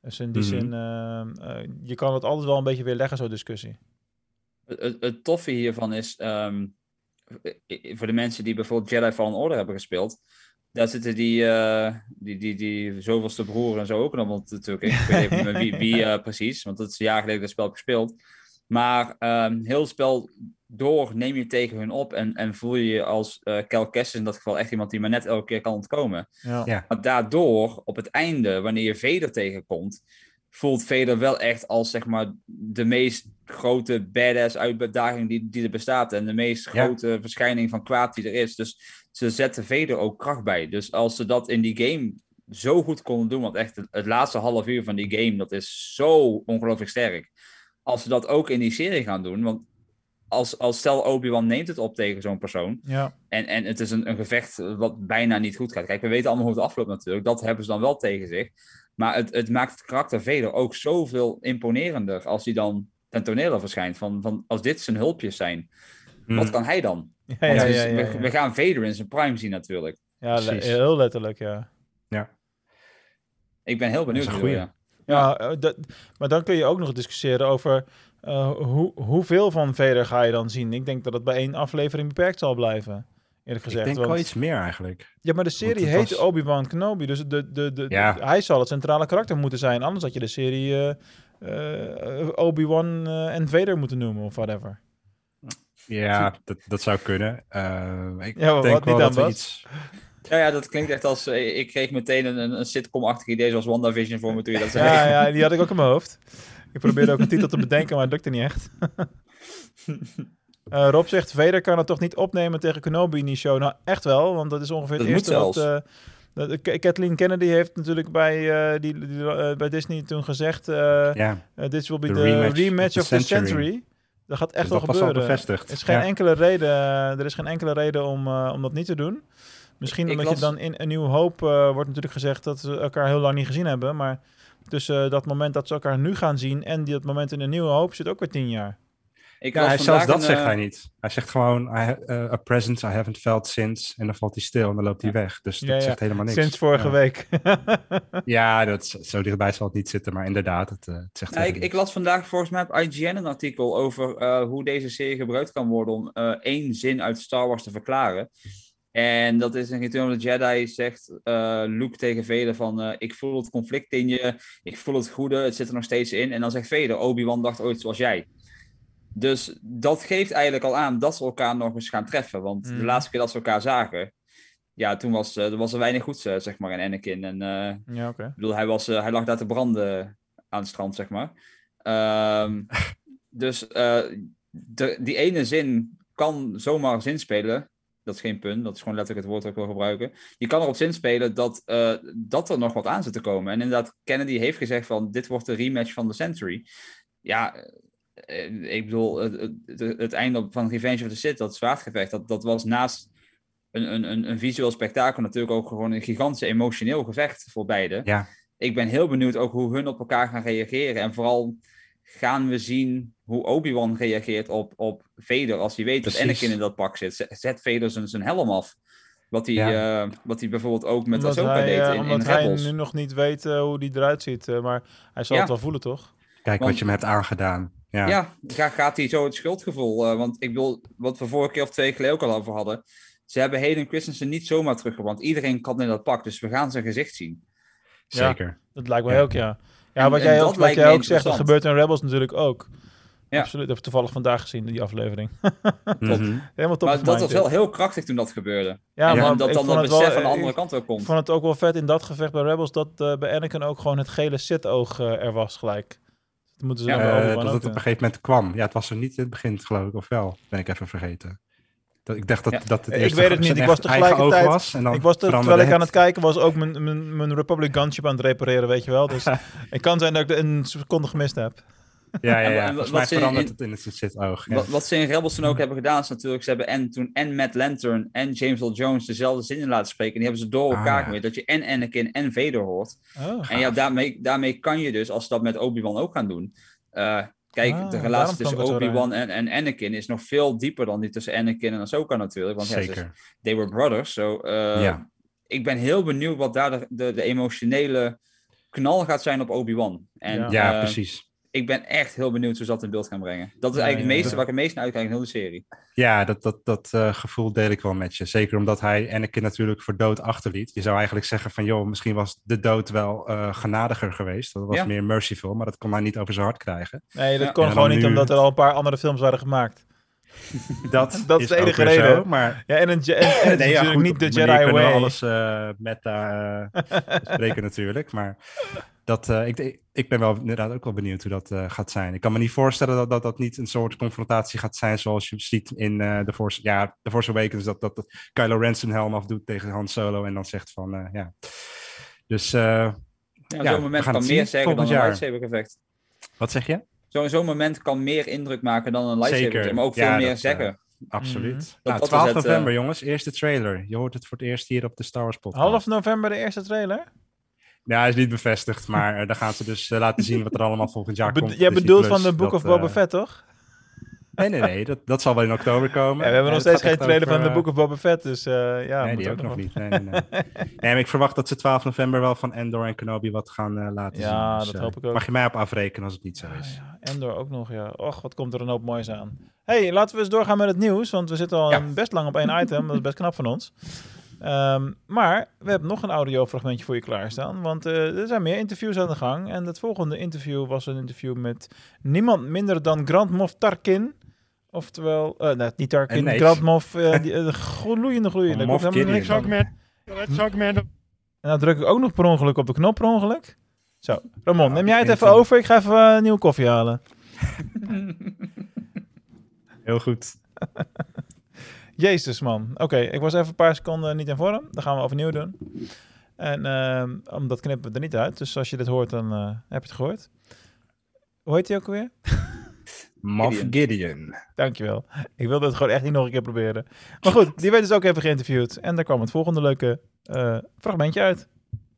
Dus in die Mhm. zin, je kan het altijd wel een beetje weerleggen, zo'n discussie. Het, het, het toffe hiervan is, ehm, voor de mensen die bijvoorbeeld Jedi Fallen Order hebben gespeeld, daar zitten die, eh, die, die, die zoveelste broer en zo ook nog natuurlijk in. Ik weet even niet meer wie, wie eh, precies, want dat is een jaar geleden dat spel heb gespeeld. Maar ehm, heel het spel door neem je tegen hun op en, en voel je je als eh Cal Kestis in dat geval echt iemand die maar net elke keer kan ontkomen. Ja. Ja. Maar daardoor, op het einde, wanneer je Vader tegenkomt, voelt Vader wel echt als zeg maar de meest grote badass uitdaging die, die er bestaat. En de meest Ja. grote verschijning van kwaad die er is. Dus ze zetten Vader ook kracht bij. Dus als ze dat in die game zo goed konden doen, want echt het, het laatste half uur van die game, dat is zo ongelooflijk sterk. Als ze dat ook in die serie gaan doen, want als, als stel Obi-Wan neemt het op tegen zo'n persoon, Ja. en, en het is een, een gevecht wat bijna niet goed gaat. Kijk, we weten allemaal hoe het afloopt natuurlijk. Dat hebben ze dan wel tegen zich. Maar het, het maakt het karakter Vader ook zoveel imponerender als hij dan ten tonele verschijnt. Van, van als dit zijn hulpjes zijn, wat Mm. kan hij dan? Ja, ja, we- ja, ja, we, ja. we gaan Vader in zijn prime zien natuurlijk. Ja, Precies. heel letterlijk, ja. Ik ben heel benieuwd. Dat is ja. Ja, eh, dat, maar dan kun je ook nog discussiëren over eh, hoe, hoeveel van Vader ga je dan zien. Ik denk dat het bij één aflevering beperkt zal blijven, eerlijk Ik gezegd. denk want- wel iets meer eigenlijk. Ja, maar de serie heet was- Obi-Wan Kenobi, dus de, de, de, Ja. hij zal het centrale karakter moeten zijn. Anders had je de serie eh, Obi-Wan eh, en Vader moeten noemen, of whatever. Ja, dat, dat zou kunnen. Eh, ik Ja, denk wat wel niet dat we iets... Ja, ja, dat klinkt echt als... eh, Ik kreeg meteen een, een, sitcom-achtig idee zoals WandaVision voor me toen je dat zei. Ja, ja, die had ik ook in mijn hoofd. Ik probeerde ook een titel te bedenken, maar het lukte niet echt. Eh, Rob zegt, Vader kan het toch niet opnemen tegen Kenobi in die show? Nou, echt wel, want dat is ongeveer Dat het moet eerste wat... zelfs. eh, dat- Kathleen Kennedy heeft natuurlijk bij, eh, die, die, bij Disney toen gezegd... eh Uh, dit will be De the rematch rematch, of the the century. century. Dat gaat echt Dus wel dat was al gebeuren. bevestigd. Er is geen Ja. enkele reden, er is geen enkele reden om, eh, om dat niet te doen. Misschien Ik omdat las- je dan in een nieuwe hoop eh, wordt natuurlijk gezegd dat ze elkaar heel lang niet gezien hebben. Maar tussen eh, dat moment dat ze elkaar nu gaan zien en die, dat moment in een nieuwe hoop zit ook weer tien jaar. Ik ja hij, zelfs dat een, zegt eh, hij niet. Hij zegt gewoon, I eh, a presence I haven't felt since. En dan valt hij stil en dan loopt hij weg. Dus dat Ja, zegt helemaal niks. Sinds vorige week. Ja, dat, zo dichtbij zal het niet zitten. Maar inderdaad, het, eh, het zegt ik, ik las vandaag volgens mij op IGN een artikel over hoe deze serie gebruikt kan worden om één zin uit Star Wars te verklaren. En dat is in Return of the Jedi zegt eh, Luke tegen Vader van ik voel het conflict in je, ik voel het goede, het zit er nog steeds in. En dan zegt Vader, Obi-Wan dacht ooit zoals jij. Dus dat geeft eigenlijk al aan dat ze elkaar nog eens gaan treffen. Want de Mhm. laatste keer dat ze elkaar zagen, ja, toen was, eh, er was er weinig goeds, eh, zeg maar, in Anakin. En eh, ja, oké. ik bedoel, hij, was, hij lag daar te branden aan het strand, zeg maar. Ehm, dus de, die ene zin kan zomaar zin spelen. Dat is geen punt, dat is gewoon letterlijk het woord dat ik wil gebruiken. Je kan erop zin spelen dat, dat er nog wat aan zit te komen. En inderdaad, Kennedy heeft gezegd van dit wordt de rematch van de Century. Ja, ik bedoel, het, het, het einde van Revenge of the Sith, dat zwaardgevecht, dat, dat was naast een, een, een, een visueel spektakel natuurlijk ook gewoon een gigantisch emotioneel gevecht voor beide Ja, ik ben heel benieuwd ook hoe hun op elkaar gaan reageren. En vooral gaan we zien hoe Obi-Wan reageert op, op Vader als hij weet dat. Anakin in dat pak zit. Zet Vader zijn, zijn helm af. Wat hij, Ja. eh, wat hij bijvoorbeeld ook met omdat Ahsoka hij, deed eh, in, omdat in hij Rebels. nu nog niet weet eh, hoe die eruit ziet. eh, maar hij zal Ja. het wel voelen, toch? Kijk Want- wat je me hebt aangedaan. Ja. Ja, ga, gaat hij zo het schuldgevoel. eh, want ik wil, wat we vorige keer of twee keer geleden ook al over hadden. Ze hebben Hayden Christensen niet zomaar teruggebracht. Iedereen kan in dat pak, dus we gaan zijn gezicht zien. Zeker. Dat lijkt mij Ja. ook, ja. Ja, En- wat jij ook, wat jij ook zegt, dat gebeurt in Rebels natuurlijk ook. Ja. Absoluut. Dat heb ik toevallig vandaag gezien, die aflevering. Mhm. Helemaal top maar dat was wel heel krachtig toen dat gebeurde. Ja, en maar dat ik dan dat het wel- besef van de ik- andere kant ook komt. Ik vond het ook wel vet in dat gevecht bij Rebels dat eh, bij Anakin ook gewoon het gele Sith-oog eh, er was gelijk. Dat moeten ze Ja, Eh, dat ook het op een gegeven moment kwam. Ja, het was er niet in het begin, geloof ik, of wel? Ben ik even vergeten. Dat, ik dacht dat, Ja. dat het Ik weet het niet. Ik was tegelijkertijd. was. En dan ik was er, terwijl ik aan het. kijken was ook mijn, mijn, mijn Republic Gunship aan het repareren, weet je wel. Dus het kan zijn dat ik er een seconde gemist heb. Ja, ja, ja. en wat mij ze in- verandert in- het in het zit-oog. Ja. Wat, wat ze in Rebels toen ook hebben gedaan, is natuurlijk, ze hebben en toen en Matt Lantern en James Earl Jones dezelfde zinnen laten spreken. En die hebben ze door Ah, elkaar ja. gemaakt, dat je en Anakin en Vader hoort. Oh. En ja, daarmee, daarmee kan je dus, als ze dat met Obi-Wan ook gaan doen. eh, kijk, Ah, de relatie tussen Obi-Wan en, en Anakin is nog veel dieper dan die tussen Anakin en Ahsoka natuurlijk. Want ja, ze- Zeker. they were brothers. So, eh, Ja. Ik ben heel benieuwd wat daar de, de, de emotionele knal gaat zijn op Obi-Wan. En, Ja. Ja, eh, precies. Ik ben echt heel benieuwd hoe ze dat in beeld gaan brengen. Dat is Ja, eigenlijk ja, het meeste waar ik het meest naar uitkijk in heel de serie. Ja, dat, dat, dat eh, gevoel deel ik wel met je. Zeker omdat hij Anakin natuurlijk voor dood achterliet. Je zou eigenlijk zeggen van, joh, misschien was de dood wel eh, genadiger geweest. Dat was Ja. meer merciful, maar dat kon hij niet over zijn hart krijgen. Nee, dat Ja. kon gewoon niet nu- omdat er al een paar andere films waren gemaakt. Dat, Dat is de enige reden. Zo, maar Ja, en, een, en, en het is Nee, ja, natuurlijk goed, niet de Jedi kunnen we way. alles eh meta eh, bespreken natuurlijk. Maar dat, eh, ik, ik ben wel inderdaad ook wel benieuwd hoe dat eh, gaat zijn. Ik kan me niet voorstellen dat, dat dat niet een soort confrontatie gaat zijn zoals je ziet in eh The Force, ja, The Force Awakens. Dat, dat, dat Kylo Ren zijn helm afdoet tegen Han Solo en dan zegt van, eh, ja. Dus, eh, Ja, Ja, zo'n we moment gaan kan meer zeggen dan volgend een jaar. lightsaber effect. wat zeg je? Zo'n zo'n moment kan meer indruk maken dan een lightsaber Zeker. effect, maar ook Ja, veel meer dat, zeggen. Absoluut. Mhm. Nou, Dat- dat 12 is het, november, jongens. Eerste trailer. Je hoort het voor het eerst hier op de Star Wars podcast. Half november de eerste trailer? Ja, hij is niet bevestigd, maar uh, dan gaan ze dus uh, laten zien wat er allemaal volgend jaar komt. jij Disney bedoelt van de Book of Boba uh, Fett, toch? Nee, nee, nee. Dat, dat zal wel in oktober komen. Ja, we hebben En nog steeds geen trailer over, van de Book of Boba Fett, dus uh, ja. Nee, moet die ook nog niet. Nee, nee, nee. ik verwacht dat ze 12 november wel van Endor en Kenobi wat gaan uh, laten zien. Ja, Dus, dat uh, hoop ik ook. Mag je mij op afrekenen als het niet zo Ah, is. ja. Endor ook nog, ja. Och, wat komt er een hoop moois aan. hey, laten we eens doorgaan met het nieuws, want we zitten al best lang op één item. Dat is best knap van ons. Ehm, maar we hebben nog een audiofragmentje voor je klaarstaan, want eh, er zijn meer interviews aan de gang. En het volgende interview was een interview met niemand minder dan Grand Moff Tarkin. Oftewel, eh nee, niet Tarkin, Een neef. Grand Moff, eh, die, eh, gloeiende, gloeiende. Ik Moff niks talk, man. En dan druk ik ook nog per ongeluk op de knop per ongeluk. Zo, Ramon, Ja, neem jij het even over? Ik ga even eh, nieuwe koffie halen. Heel goed. Jezus, man. Oké, ik was even een paar seconden niet in vorm. Dat gaan we overnieuw doen. En ehm, omdat knippen we er niet uit. Dus als je dit hoort, dan eh, heb je het gehoord. Hoe heet hij ook alweer? Moff Gideon. Dankjewel. Ik wilde het gewoon echt niet nog een keer proberen. Maar goed, die werd dus ook even geïnterviewd. En daar kwam het volgende leuke eh, fragmentje uit.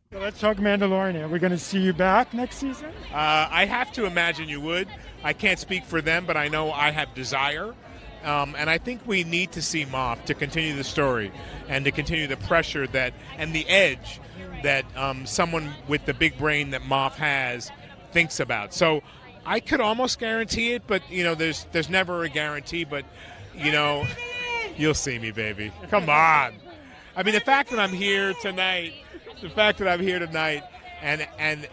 Let's talk Mandalorian. Are we going to see you back next season? Uh, I have to imagine you would. I can't speak for them, but I know I have desire. Um, and I think we need to see Moff to continue the story and to continue the pressure that and the edge that um, someone with the big brain that Moff has thinks about. So I could almost guarantee it, but you know, there's there's never a guarantee. But you know, you'll see me, baby. Come on. I mean, the fact that I'm here tonight, the fact that I'm here tonight, and and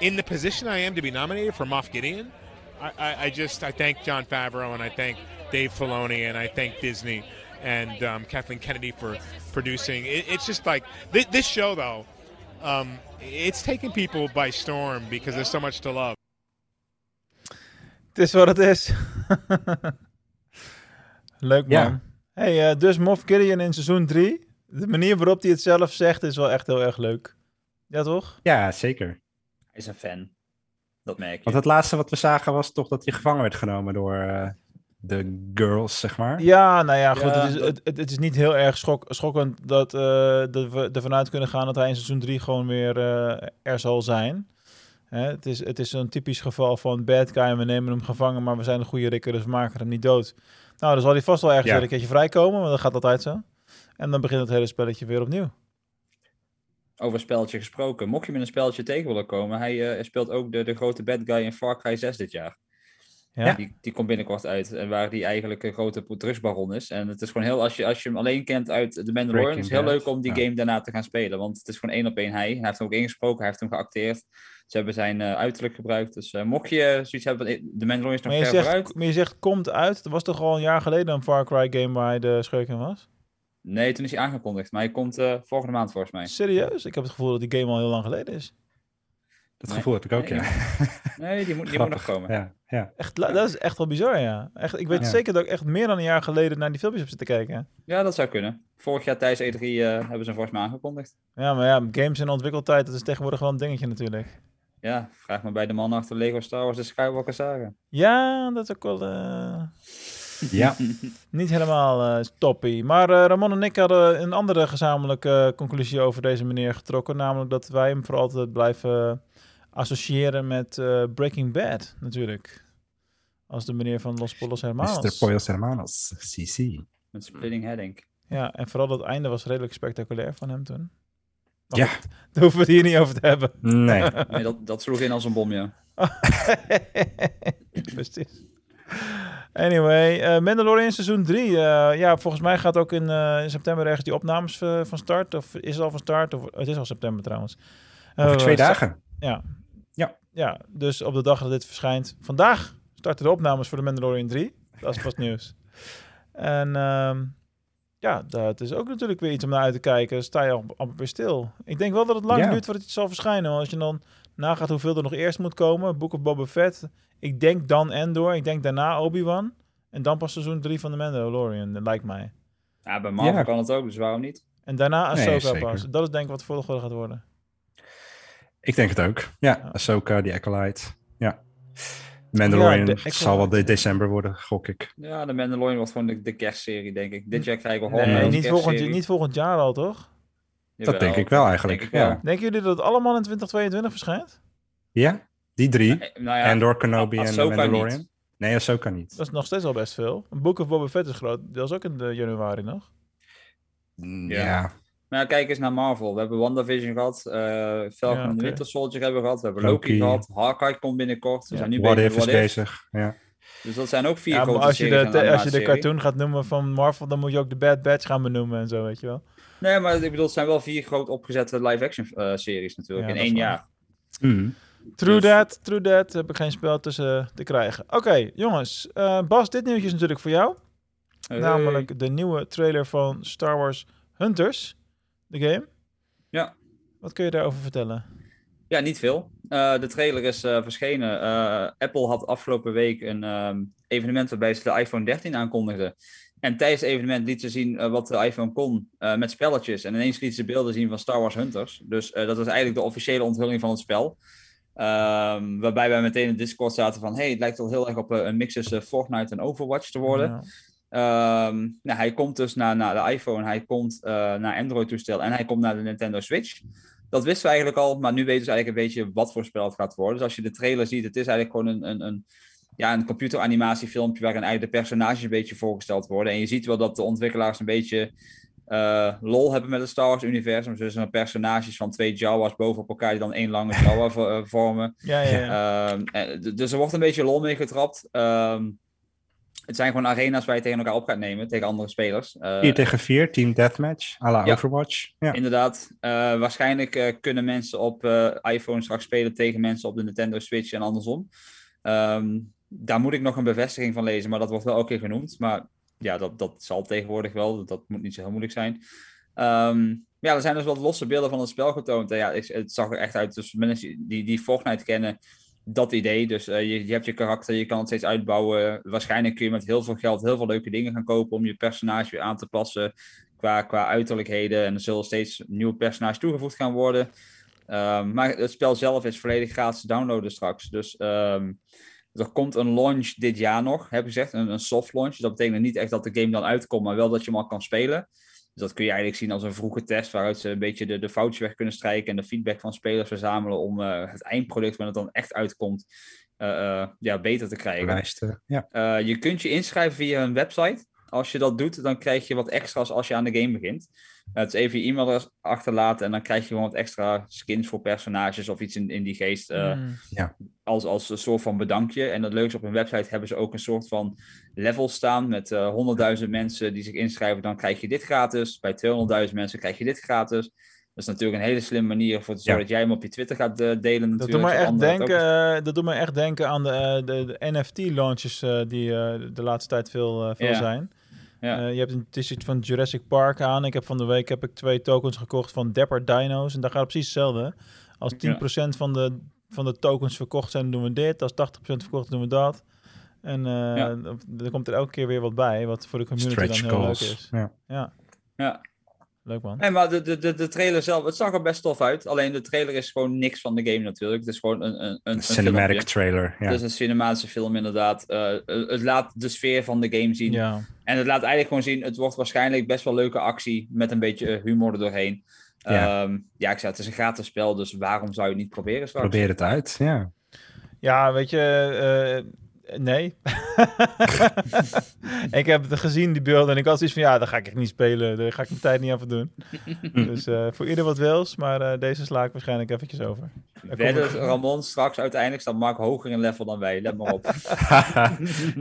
in the position I am to be nominated for Moff Gideon, I, I, I just I thank John Favreau and I thank Dave Filoni and I thank Disney and um, Kathleen Kennedy for producing. It, it's just like this, this show though, um, it's taking people by storm because there's so much to love. Het is wat het is. Leuk man. Ja. Hey, eh, dus Moff Gideon in seizoen 3. De manier waarop hij het zelf zegt is wel echt heel erg leuk. Ja, toch? Ja, zeker. Hij is een fan. Dat merk je. Want het laatste wat we zagen was toch dat hij gevangen werd genomen door eh, de girls, zeg maar. Ja, nou ja, goed. Ja, het, is, dat- het, het, is niet heel erg schok, schokkend dat, eh, dat we ervan uit kunnen gaan dat hij in seizoen 3 gewoon weer eh, er zal zijn. Hè, het is, het is een typisch geval van bad guy en we nemen hem gevangen, maar we zijn een goede rikker, dus we maken hem niet dood. Nou, dan zal hij vast wel ergens Ja. weer een keertje vrijkomen, want dat gaat altijd zo. En dan begint het hele spelletje weer opnieuw. Over een spelletje gesproken. Mocht je met een spelletje tegen willen komen, hij eh, speelt ook de, de grote bad guy in Far Cry 6 dit jaar. Ja. Die, die komt binnenkort uit. En waar die eigenlijk een grote drugsbaron is. En het is gewoon heel, als je, als je hem alleen kent uit The Mandalorian, Breaking is heel Bad. leuk om die Ja. game daarna te gaan spelen. Want het is gewoon één op één hij. Hij heeft hem ook ingesproken, hij heeft hem geacteerd. Ze hebben zijn eh, uiterlijk gebruikt. Dus eh, mocht je zoiets hebben, eh, The Mandalorian is nog ver vooruit. maar je zegt komt uit. Er was toch al een jaar geleden een Far Cry game waar hij de schurk in was? Nee, toen is hij aangekondigd. Maar hij komt eh, volgende maand volgens mij. Serieus? Ik heb het gevoel dat die game al heel lang geleden is. Dat Nee. gevoel heb ik ook, Nee, ja. Nee, die moet, die moet nog komen. Ja, ja. Echt, dat is echt wel bizar, ja. Echt, ik weet Ja. zeker dat ik echt meer dan een jaar geleden naar die filmpjes heb zitten kijken. Ja, dat zou kunnen. Vorig jaar tijdens E3 eh, hebben ze hem volgens mij aangekondigd. Ja, maar ja, games in ontwikkeltijd, dat is tegenwoordig wel een dingetje natuurlijk. Ja, vraag maar bij de man achter Lego Star Wars de Skywalker Saga. Ja, dat is ook wel eh, Ja. niet helemaal eh toppie. Maar eh, Ramon en ik hadden een andere gezamenlijke eh, conclusie over deze meneer getrokken. Namelijk dat wij hem voor altijd blijven associëren met eh, Breaking Bad, natuurlijk. Als de meneer van Los Polos Hermanos. Mr. Poyos Hermanos, CC. Met Splitting Heading. Ja, en vooral dat einde was redelijk spectaculair van hem toen. Maar Ja. goed, daar hoeven we het hier niet over te hebben. Nee. Nee, dat, dat sloeg in als een bom, ja. Precies. Anyway, eh, Mandalorian seizoen 3. ja, volgens mij gaat ook in, eh, in september ergens die opnames eh, van start. Of is het al van start? Of, het is al september trouwens. Over Eh, twee dagen. Ja. Ja. Ja, dus op de dag dat dit verschijnt. Vandaag starten de opnames voor de Mandalorian 3. Dat is pas nieuws. En ehm, ja, dat is ook natuurlijk weer iets om naar uit te kijken. Dan sta je al amper weer stil. Ik denk wel dat het lang Ja. duurt voordat het zal verschijnen. Want als je dan nagaat hoeveel er nog eerst moet komen. Book of Boba Fett. Ik denk dan Endor. Ik denk daarna Obi-Wan. En dan pas seizoen 3 van de Mandalorian, dat lijkt mij. Ja, bij Marvel Ja. kan het ook, dus waarom niet? En daarna Nee, Ahsoka pas. Dat is denk ik wat de volgorde gaat worden. Ik denk het ook. Ja, Ja. Ahsoka, die Acolyte. Ja. Mandalorian Ja, de zal wel de december worden, gok ik. Ja, de Mandalorian wordt gewoon de, de kerstserie, denk ik. Dit jaar krijgen we Nee, gewoon een niet, volgend, kerstserie. niet volgend jaar al, toch? Jawel, Dat denk ik wel eigenlijk, denk ik wel. ja. Denken jullie dat het allemaal in 2022 verschijnt? Ja, die drie. Eh, Nou ja, Andor, Kenobi en Mandalorian. niet. Nee, Ahsoka niet. Dat is nog steeds al best veel. Een Book of Boba Fett is groot. Dat is ook in de januari nog. Mm, Ja. Ja. Maar ja, kijk eens naar Marvel. We hebben WandaVision gehad, eh Falcon Ja, the Winter Soldier hebben we gehad, we hebben Loki. Loki, gehad, Hawkeye komt binnenkort. We Ja. zijn nu What bezig If met is What If. bezig. Ja. Dus dat zijn ook vier Ja, als je, series de, als je de cartoon gaat noemen van Marvel, dan moet je ook de Bad Batch gaan benoemen en zo, weet je wel. Nee, maar ik bedoel, het zijn wel vier groot opgezette live-action eh, series natuurlijk, Ja, in één waar. jaar. Mm. True Dus- that, true that. Heb ik geen spel tussen te krijgen. Oké, jongens. Eh, Bas, dit nieuwtje is natuurlijk voor jou. Hey. Namelijk de nieuwe trailer van Star Wars Hunters, de game. Ja. Wat kun je daarover vertellen? Ja, niet veel. Eh, de trailer is eh, verschenen. Eh, Apple had afgelopen week een ehm, evenement waarbij ze de iPhone 13 aankondigden. En tijdens het evenement lieten ze zien eh, wat de iPhone kon eh, met spelletjes. En ineens lieten ze beelden zien van Star Wars Hunters. Dus eh, dat was eigenlijk de officiële onthulling van het spel. Ehm, waarbij wij meteen in Discord zaten van... hey, het lijkt wel heel erg op eh, een mix tussen Fortnite en Overwatch te worden. Ja. Ehm, nou, hij komt dus naar, naar de iPhone, hij komt eh, naar Android-toestel en hij komt naar de Nintendo Switch. Dat wisten we eigenlijk al, maar nu weten ze eigenlijk een beetje wat voor spel het gaat worden. Dus als je de trailer ziet, het is eigenlijk gewoon een, een, een, ja, een computeranimatiefilmpje waarin eigenlijk de personages een beetje voorgesteld worden. En je ziet wel dat de ontwikkelaars een beetje eh, lol hebben met het Star Wars-universum. Dus er zijn personages van twee Jawas boven op elkaar die dan één lange Jawa eh, vormen. Ja, ja, ja. Ehm, en d- dus er wordt een beetje lol mee getrapt. Ehm, het zijn gewoon arena's waar je tegen elkaar op gaat nemen, tegen andere spelers. Eh, 4 tegen 4, Team Deathmatch, à la Ja. Overwatch. Ja. Inderdaad. Eh, waarschijnlijk eh, kunnen mensen op eh, iPhone straks spelen tegen mensen op de Nintendo Switch en andersom. Ehm, daar moet ik nog een bevestiging van lezen, maar dat wordt wel elke keer genoemd. Maar ja, dat, dat zal tegenwoordig wel. Dat, moet niet zo heel moeilijk zijn. Ehm, ja, er zijn dus wat losse beelden van het spel getoond. En ja, het, het zag er echt uit. Dus mensen die, die Fortnite kennen, dat idee. Dus eh, je, je hebt je karakter, je kan het steeds uitbouwen. Waarschijnlijk kun je met heel veel geld heel veel leuke dingen gaan kopen om je personage weer aan te passen qua, qua uiterlijkheden. En er zullen steeds nieuwe personages toegevoegd gaan worden. Ehm, maar het spel zelf is volledig gratis te downloaden straks. Dus ehm, er komt een launch dit jaar nog, heb ik gezegd. Een, een soft launch. Dus dat betekent niet echt dat de game dan uitkomt, maar wel dat je hem al kan spelen. Dus dat kun je eigenlijk zien als een vroege test, waaruit ze een beetje de, de foutjes weg kunnen strijken en de feedback van spelers verzamelen om eh, het eindproduct, wanneer het dan echt uitkomt, eh, eh, ja, beter te krijgen. Lijsten. Ja. Je kunt je inschrijven via een website. Als je dat doet, dan krijg je wat extra's als je aan de game begint. Het is even je e-mail achterlaten en dan krijg je gewoon wat extra skins voor personages of iets in, in die geest. eh, Mm. Ja. als, als een soort van bedankje. En het leuke is, op hun website hebben ze ook een soort van level staan met eh 100.000 mensen die zich inschrijven. Dan krijg je dit gratis. Bij 200.000 mensen krijg je dit gratis. Dat is natuurlijk een hele slimme manier voor te zorgen Ja. dat jij hem op je Twitter gaat eh, delen. Dat natuurlijk, doet, me echt ook denken, eh, dat doet me echt denken aan de, eh, de, de NFT-launches die eh, de laatste tijd veel, eh, veel zijn. Ja. Eh, je hebt een t-shirt van Jurassic Park aan. Ik heb van de week heb ik twee tokens gekocht van Dapper Dino's. En daar gaat het precies hetzelfde. Als 10% van, de, van de tokens verkocht zijn, doen we dit. Als 80% verkocht, doen we dat. En eh Ja. er komt er elke keer weer wat bij, wat voor de community Stretch dan heel goals. leuk is. Ja. Ja, Ja. leuk man. Nee, maar de, de, de, de trailer zelf, het zag er best tof uit. Alleen de trailer is gewoon niks van de game natuurlijk. Het is gewoon een, een, een, een Cinematic filmpje. trailer. Ja. Het is een cinematische film inderdaad. Eh, het laat de sfeer van de game zien. Ja. En het laat eigenlijk gewoon zien, het wordt waarschijnlijk best wel leuke actie met een beetje humor er doorheen. Ja. Ja, ja ik zei, het is een gratis spel, dus waarom zou je het niet proberen straks? Probeer het uit. Ja. Ja, weet je, eh, nee. ik heb het gezien, die beelden, en ik had zoiets van, ja, daar ga ik echt niet spelen. Daar ga ik mijn tijd niet aan doen. dus eh, voor ieder wat wils, maar eh, deze sla ik waarschijnlijk eventjes over. Wedden Ramon straks uiteindelijk staat Mark hoger in level dan wij, let maar op.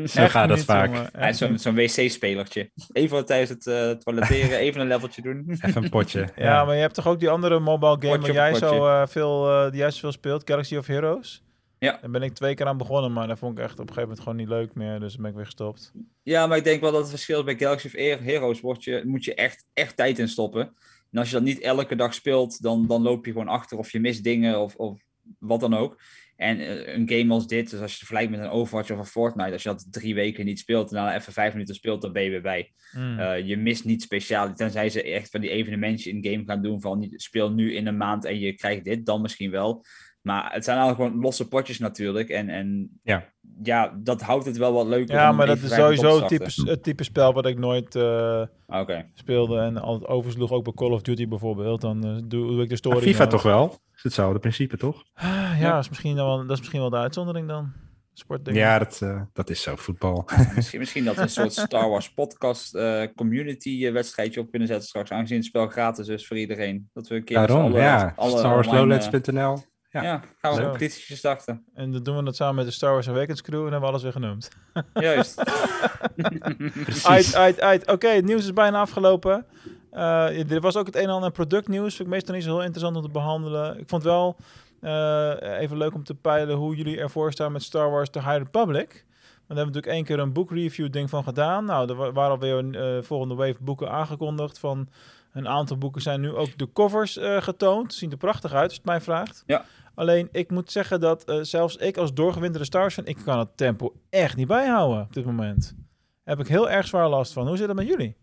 Zo gaat dat vaak. is zo'n wc-spelertje. Even tijdens het eh, toileteren, even een leveltje doen. Even een potje. Ja, maar je hebt toch ook die andere mobile game Potje waar jij zo eh, veel, die jij zo veel speelt, Galaxy of Heroes? Ja. Daar ben ik twee keer aan begonnen, maar dat vond ik echt op een gegeven moment gewoon niet leuk meer. Dus dan ben ik weer gestopt. Ja, maar ik denk wel dat het verschil is bij Galaxy of Heroes wordt je, moet je echt, echt tijd in stoppen. En als je dat niet elke dag speelt, dan, dan loop je gewoon achter of je mist dingen of, of wat dan ook. En eh, een game als dit, dus als je het vergelijkt met een Overwatch of een Fortnite, als je dat drie weken niet speelt en dan even vijf minuten speelt, dan ben je weer bij. Mm. Je mist niet speciaal, tenzij ze echt van die evenementjes in game gaan doen van speel nu in een maand en je krijgt dit, dan misschien wel. Maar het zijn eigenlijk gewoon losse potjes natuurlijk. En, en Ja. ja, dat houdt het wel wat leuker. Ja, maar dat is sowieso het type, het type spel wat ik nooit eh, Oké. speelde en altijd oversloeg. Ook bij Call of Duty bijvoorbeeld. Dan eh, doe, doe ik de story Maar FIFA toch wel? Is hetzelfde principe, toch? Ah, ja, Is misschien dan wel, dat is misschien wel de uitzondering dan. Sportding. Ja, dat, eh, dat is zo, voetbal. Misschien, misschien dat we een soort Star Wars podcast eh, community wedstrijdje op kunnen zetten straks. Aangezien het spel gratis is voor iedereen. Dat we een keer Daarom, allen- ja. alle Star Wars online, Lowlands.nl. Ja, Ja. gaan we een competitie starten. En dan doen we dat samen met de Star Wars Awakens crew en hebben we alles weer genoemd. Juist. Uit, uit, uit. Oké, het nieuws is bijna afgelopen. Eh, er was ook het een en ander productnieuws. Vind ik meestal niet zo heel interessant om te behandelen. Ik vond wel eh, even leuk om te peilen hoe jullie ervoor staan met Star Wars The High Republic. Want daar hebben we natuurlijk één keer een boekreview ding van gedaan. Nou, er wa- waren alweer een eh, volgende wave boeken aangekondigd. Van een aantal boeken zijn nu ook de covers eh, getoond. Zien er prachtig uit, als je het mij vraagt. Ja. Alleen, ik moet zeggen dat eh, zelfs ik als doorgewinterde Star Wars fan... ik kan het tempo echt niet bijhouden op dit moment. Daar heb ik heel erg zwaar last van. Hoe zit het met jullie?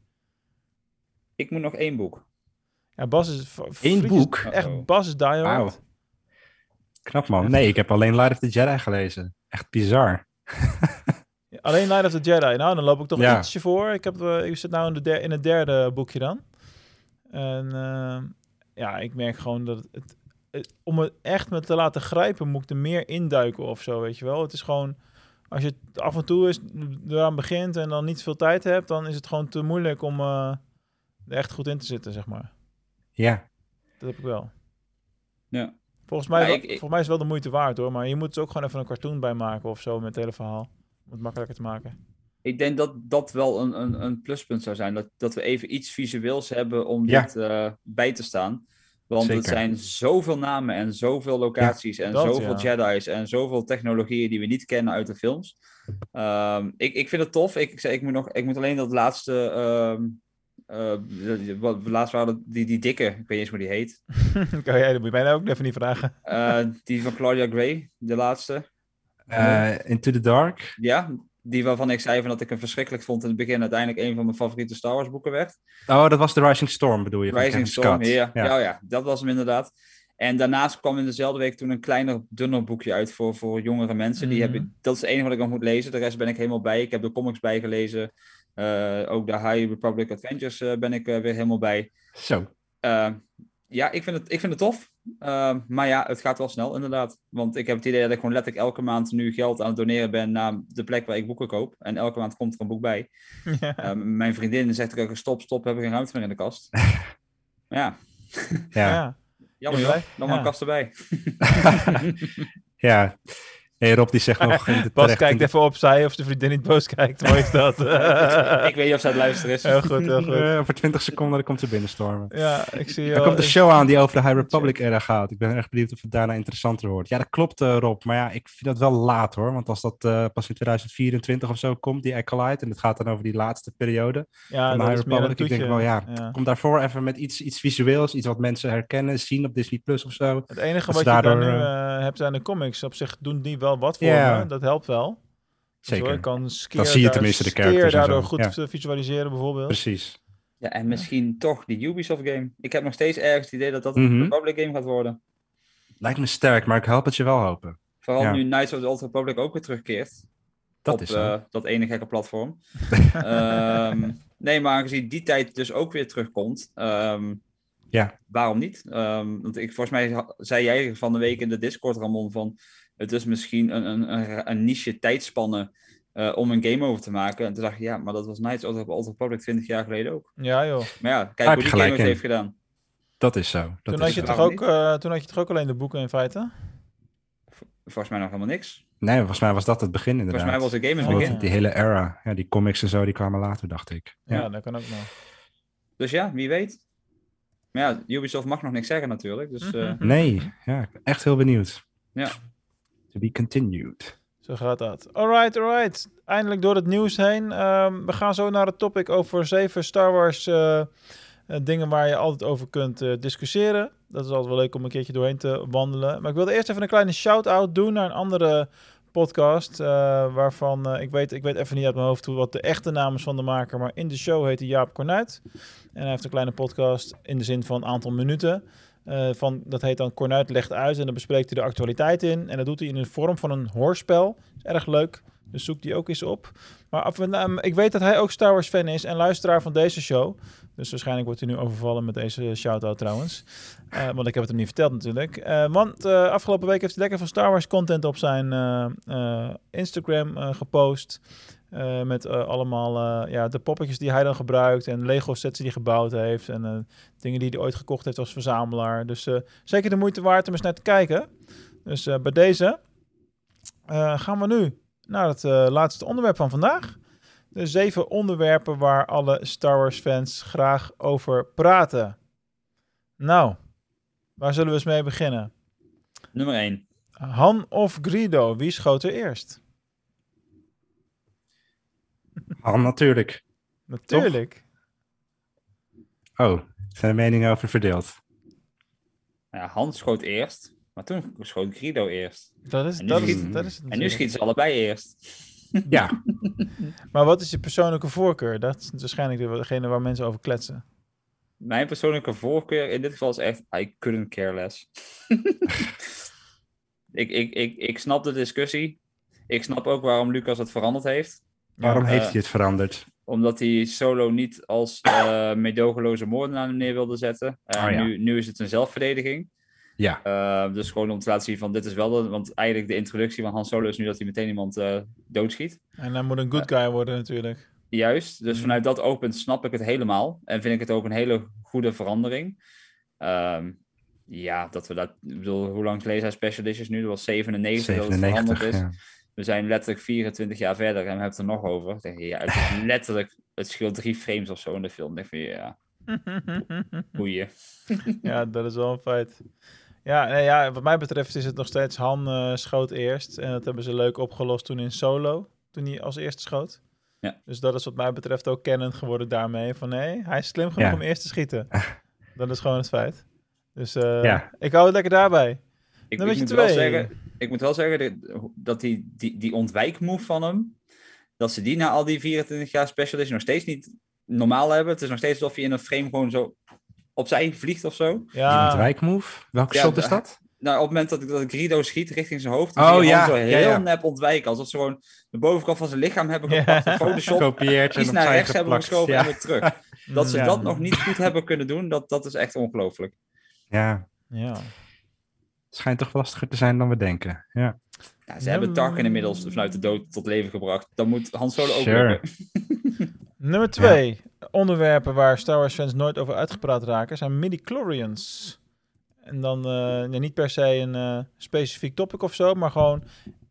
Ik moet nog één boek. Ja, Bas is... Eén is boek? Echt, Uh-oh. Bas is diehard. Wauw. Knap man. Nee, ik heb alleen Light of the Jedi gelezen. Echt bizar. Alleen Light of the Jedi. Nou, dan loop ik toch Ja. ietsje voor. Ik, heb, eh, ik zit nou in, de der- in het derde boekje dan. En eh, ja, ik merk gewoon dat het, Om het echt me te laten grijpen, moet ik er meer induiken of zo, weet je wel. Het is gewoon... Als je het af en toe is, eraan begint en dan niet veel tijd hebt... dan is het gewoon te moeilijk om eh, er echt goed in te zitten, zeg maar. Ja. Dat heb ik wel. Ja. Volgens mij, Ja, ik- volgens mij is het wel de moeite waard hoor. Maar je moet er ook gewoon even een cartoon bij maken of zo met het hele verhaal. Om het makkelijker te maken. Ik denk dat dat wel een, een, een pluspunt zou zijn. Dat, dat we even iets visueels hebben om Ja. dit eh, bij te staan. Want het zijn zoveel namen en zoveel locaties en dat, zoveel ja. Jedi's en zoveel technologieën die we niet kennen uit de films. Ehm, ik, ik vind het tof. Ik, ik, zei, ik, moet, nog, ik moet alleen dat laatste. ehm eh, de- wat laatst waren die, die dikke, ik weet niet eens hoe die heet. kan jij, dat moet je mij nou ook even niet vragen. Eh, die van Claudia Gray, de laatste. Eh, Into the Dark. Ja, die waarvan ik zei van dat ik hem verschrikkelijk vond in het begin. Uiteindelijk een van mijn favoriete Star Wars boeken werd. Oh, dat was The Rising Storm bedoel je? Rising Storm, ja. Ja. ja, dat was hem inderdaad. En daarnaast kwam in dezelfde week toen een kleiner, dunner boekje uit voor, voor jongere mensen. Die Mhm. heb ik, dat is het enige wat ik nog moet lezen. De rest ben ik helemaal bij. Ik heb de comics bijgelezen. Eh ook de High Republic Adventures eh, ben ik eh, weer helemaal bij. Zo. Ja, ik vind het, ik vind het tof. Ehm, maar ja, het gaat wel snel, inderdaad. Want ik heb het idee dat ik gewoon letterlijk elke maand nu geld aan het doneren ben naar de plek waar ik boeken koop. En elke maand komt er een boek bij. Ja. Ehm, mijn vriendin zegt ook, stop, stop, we hebben geen ruimte meer in de kast. Maar ja, Ja. Ja. jammer joh, dan maar een kast erbij. Ja. Hey, Rob die zegt nog... in de Bas terecht- kijkt even opzij of de vriendin niet boos kijkt. Mooi is dat. ik weet niet of ze aan het luisteren is. Heel goed, heel goed. Eh, voor 20 seconden dan komt ze binnenstormen. Ja, ik zie Er komt een show aan die over de High Republic era gaat. Ik ben erg benieuwd of het daarna interessanter wordt. Ja, dat klopt eh, Rob. Maar ja, ik vind dat wel laat hoor. Want als dat eh, pas in 2024 of zo komt, die Acolyte. En het gaat dan over die laatste periode Ja, van de High Republic. Ik denk wel, ja, ja. kom daarvoor even met iets, iets visueels. Iets wat mensen herkennen, zien op Disney Plus of zo. Het enige wat ze je daar nu eh, eh, hebt zijn de comics. Op zich doen die wel wat voor Ja. me. Dat helpt wel. Dus Zeker. hoor, ik kan Dan zie je tenminste de characters en daardoor zo, goed ja. eh, visualiseren bijvoorbeeld. Precies. Ja, en misschien toch die Ubisoft game. Ik heb nog steeds ergens het idee dat dat Mhm. een Republic game gaat worden. Lijkt me sterk, maar ik help het je wel hopen. Vooral Ja. nu Knights of the Old Republic ook weer terugkeert. Dat op is eh, dat ene gekke platform. Ehm, nee, maar aangezien die tijd dus ook weer terugkomt, ehm, Ja. waarom niet? Ehm, want ik, volgens mij zei jij van de week in de Discord, Ramon, van het is misschien een, een, een, een niche tijdspanne eh, om een game over te maken. En toen dacht ik, ja, maar dat was Knights of the Old Republic 20 jaar geleden ook. Ja joh. Maar ja, kijk hoe je die game het in. heeft gedaan. Dat is zo. Dat Toen is had, je zo. toch ook, eh, toen had je toch ook alleen de boeken in feite? Volgens mij nog helemaal niks. Nee, volgens mij was dat het begin inderdaad. Volgens mij was de game het Oh, begin. Die hele era. Ja, die comics en zo, die kwamen later, dacht ik. Ja, dat kan ook nog. Dus ja, wie weet. Maar ja, Ubisoft mag nog niks zeggen natuurlijk. Dus eh, Mhm. Nee, ja, ik ben echt heel benieuwd. ja. Be continued. Zo gaat dat. Alright, alright. Eindelijk door het nieuws heen. Ehm, we gaan zo naar het topic over zeven Star Wars eh, eh, dingen waar je altijd over kunt eh, discussiëren. Dat is altijd wel leuk om een keertje doorheen te wandelen. Maar ik wilde eerst even een kleine shout-out doen naar een andere podcast. waarvan ik, weet, ik weet even niet uit mijn hoofd hoe, wat de echte naam is van de maker. Maar in de show heet hij Jaap Cornuit. En hij heeft een kleine podcast in de zin van een aantal minuten. Eh, van, dat heet dan Cornuit legt uit en dan bespreekt hij de actualiteit in. En dat doet hij in de vorm van een hoorspel. Is erg leuk. Dus zoek die ook eens op. Maar af en aan- ik weet dat hij ook Star Wars fan is en luisteraar van deze show. Dus waarschijnlijk wordt hij nu overvallen met deze shout-out trouwens. Eh, want ik heb het hem niet verteld natuurlijk. Eh, want afgelopen week heeft hij lekker van Star Wars content op zijn Instagram gepost. Eh, met eh, allemaal eh, ja, de poppetjes die hij dan gebruikt. En Lego sets die hij gebouwd heeft. En dingen die hij ooit gekocht heeft als verzamelaar. Dus zeker de moeite waard om eens naar te kijken. Dus bij deze gaan we nu naar het laatste onderwerp van vandaag. De zeven onderwerpen waar alle Star Wars fans graag over praten. Nou, waar zullen we eens mee beginnen? Nummer 1. Han of Grido, wie schoot er eerst? Han, natuurlijk. Natuurlijk. Oh, zijn de meningen over verdeeld? Ja, Hans schoot eerst, maar toen schoot Grido eerst. Dat is, En nu dat is, schiet- dat is het En nu schieten ze allebei eerst. Ja. Maar wat is je persoonlijke voorkeur? Dat is waarschijnlijk degene waar mensen over kletsen. Mijn persoonlijke voorkeur in dit geval is echt, I couldn't care less. ik, ik, ik, ik snap de discussie. Ik snap ook waarom Lucas het veranderd heeft. Waarom Eh, heeft hij het veranderd? Omdat hij Solo niet als eh medogeloze moordenaar neer wilde zetten. Eh, Oh ja. nu, nu is het een zelfverdediging. Ja. Eh, dus gewoon om te laten zien van dit is wel de... Want eigenlijk de introductie van Han Solo is nu dat hij meteen iemand eh, doodschiet. En hij moet een good guy worden natuurlijk. Juist, Mm. dus vanuit dat oogpunt snap ik het helemaal. En vind ik het ook een hele goede verandering. Ehm, ja, dat we dat... Ik bedoel, hoe lang lezen hij Special nu? Dat was 97, dat het 97, veranderd is. ja. We zijn letterlijk 24 jaar verder en we hebben het er nog over. Dan denk je, ja, het is letterlijk... Het scheelt drie frames of zo in de film. Dan denk je, ja, boeien. ja, dat is wel een feit. Ja, nee, ja, wat mij betreft is het nog steeds Han eh, schoot eerst. En dat hebben ze leuk opgelost toen in Solo. Toen hij als eerste schoot. Ja. Dus dat is wat mij betreft ook kennend geworden daarmee. Van nee, hij is slim genoeg Ja. om eerst te schieten. dat is gewoon het feit. Dus eh, Ja. ik hou het lekker daarbij. Ik, ik, Nummertje moet wel twee. zeggen, ik moet wel zeggen dat- die, die, die ontwijkmove van hem, dat ze die na al die 24 jaar special edition nog steeds niet normaal hebben. Het is nog steeds alsof je in een frame gewoon zo opzij vliegt of zo. Die ontwijkmove? Welke Ja, shot is dat? Nou, op het moment dat, ik- dat Grido schiet richting zijn hoofd, dan Oh, ja, zo ja, heel ja. nep ontwijken. Alsof ze gewoon de bovenkant van zijn lichaam hebben Ja. gepakt, een Photoshop, iets naar opzij rechts hebben geplakt, geschoven ja. en weer terug. Dat ze Ja. dat nog niet goed hebben kunnen doen, dat, dat is echt ongelooflijk. Ja. Ja. Schijnt toch lastiger te zijn dan we denken. Ja. Ja, ze hebben Tarkin inmiddels vanuit de dood tot leven gebracht. Dan moet Han Solo ook Sure. Nummer twee. Onderwerpen waar Star Wars fans nooit over uitgepraat raken zijn midi-chlorians. En dan eh, ja, niet per se een eh, specifiek topic of zo, maar gewoon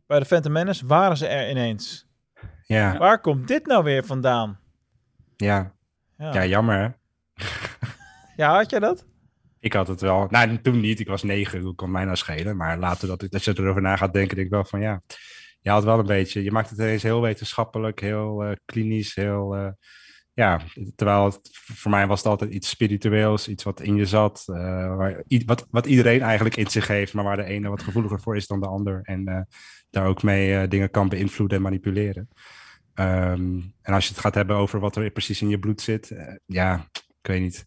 bij de Phantom Menace waren ze er ineens. Ja. Waar komt dit nou weer vandaan? Ja. Ja. ja, jammer hè. Ja, had jij dat? Ik had het wel. Nou, toen niet. Ik was negen. Hoe kon mij nou schelen? Maar later dat, ik, dat je erover na gaat denken, denk ik wel van ja. Je had wel een beetje. Je maakt het ineens heel wetenschappelijk, heel eh, klinisch, heel. eh, ja, terwijl het, voor mij was het altijd iets spiritueels, iets wat in je zat. eh, waar, wat, wat iedereen eigenlijk in zich heeft, maar waar de ene wat gevoeliger voor is dan de ander. En daar ook mee dingen kan beïnvloeden en manipuleren. Ehm, en als je het gaat hebben over wat er precies in je bloed zit, ja, ik weet niet.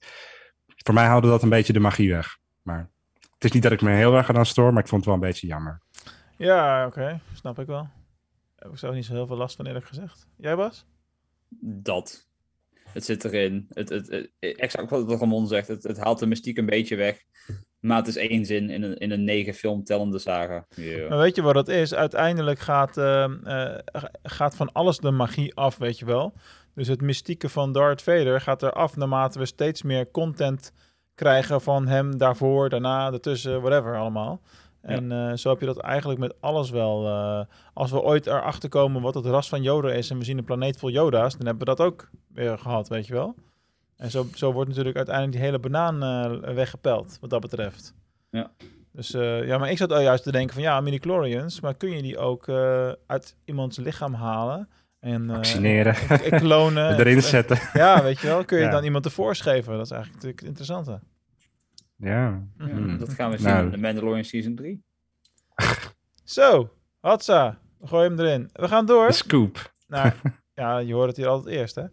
Voor mij haalde dat een beetje de magie weg. Maar het is niet dat ik me heel erg aan stoor, maar ik vond het wel een beetje jammer. Ja, oké. Snap ik wel. Heb ik zelf niet zo heel veel last van eerlijk gezegd. Jij Bas? Dat. Het zit erin. Het, het, het- exact wat Ramon zegt. Het, het haalt de mystiek een beetje weg. Maar het is één zin in een, in een negen film tellende saga. Ja. Maar weet je wat het is? Uiteindelijk gaat, ehm, eh, gaat van alles de magie af, weet je wel. Dus het mystieke van Darth Vader gaat eraf naarmate we steeds meer content krijgen van hem daarvoor, daarna, ertussen, whatever allemaal. En eh, zo heb je dat eigenlijk met alles wel. eh, als we ooit erachter komen wat het ras van Yoda is en we zien een planeet vol Yoda's, dan hebben we dat ook weer gehad, weet je wel. En zo, zo wordt natuurlijk uiteindelijk die hele banaan eh, weggepeld, wat dat betreft. Ja. Dus ja, maar ik zat al juist te denken van ja, midi-chlorians, maar kun je die ook uit iemands lichaam halen? En, eh, Vaccineren. en- en klonen. Erin En- zetten. Ja, weet je wel. Kun je Ja. dan iemand ervoor geven? Dat is eigenlijk natuurlijk het interessante. Ja. Ja, Hmm. Dat gaan we zien Nou. in The Mandalorian Season 3. Zo, Hatsa. We gooien hem erin. We gaan door. De scoop. Nou, ja, je hoort het hier altijd eerst, hè.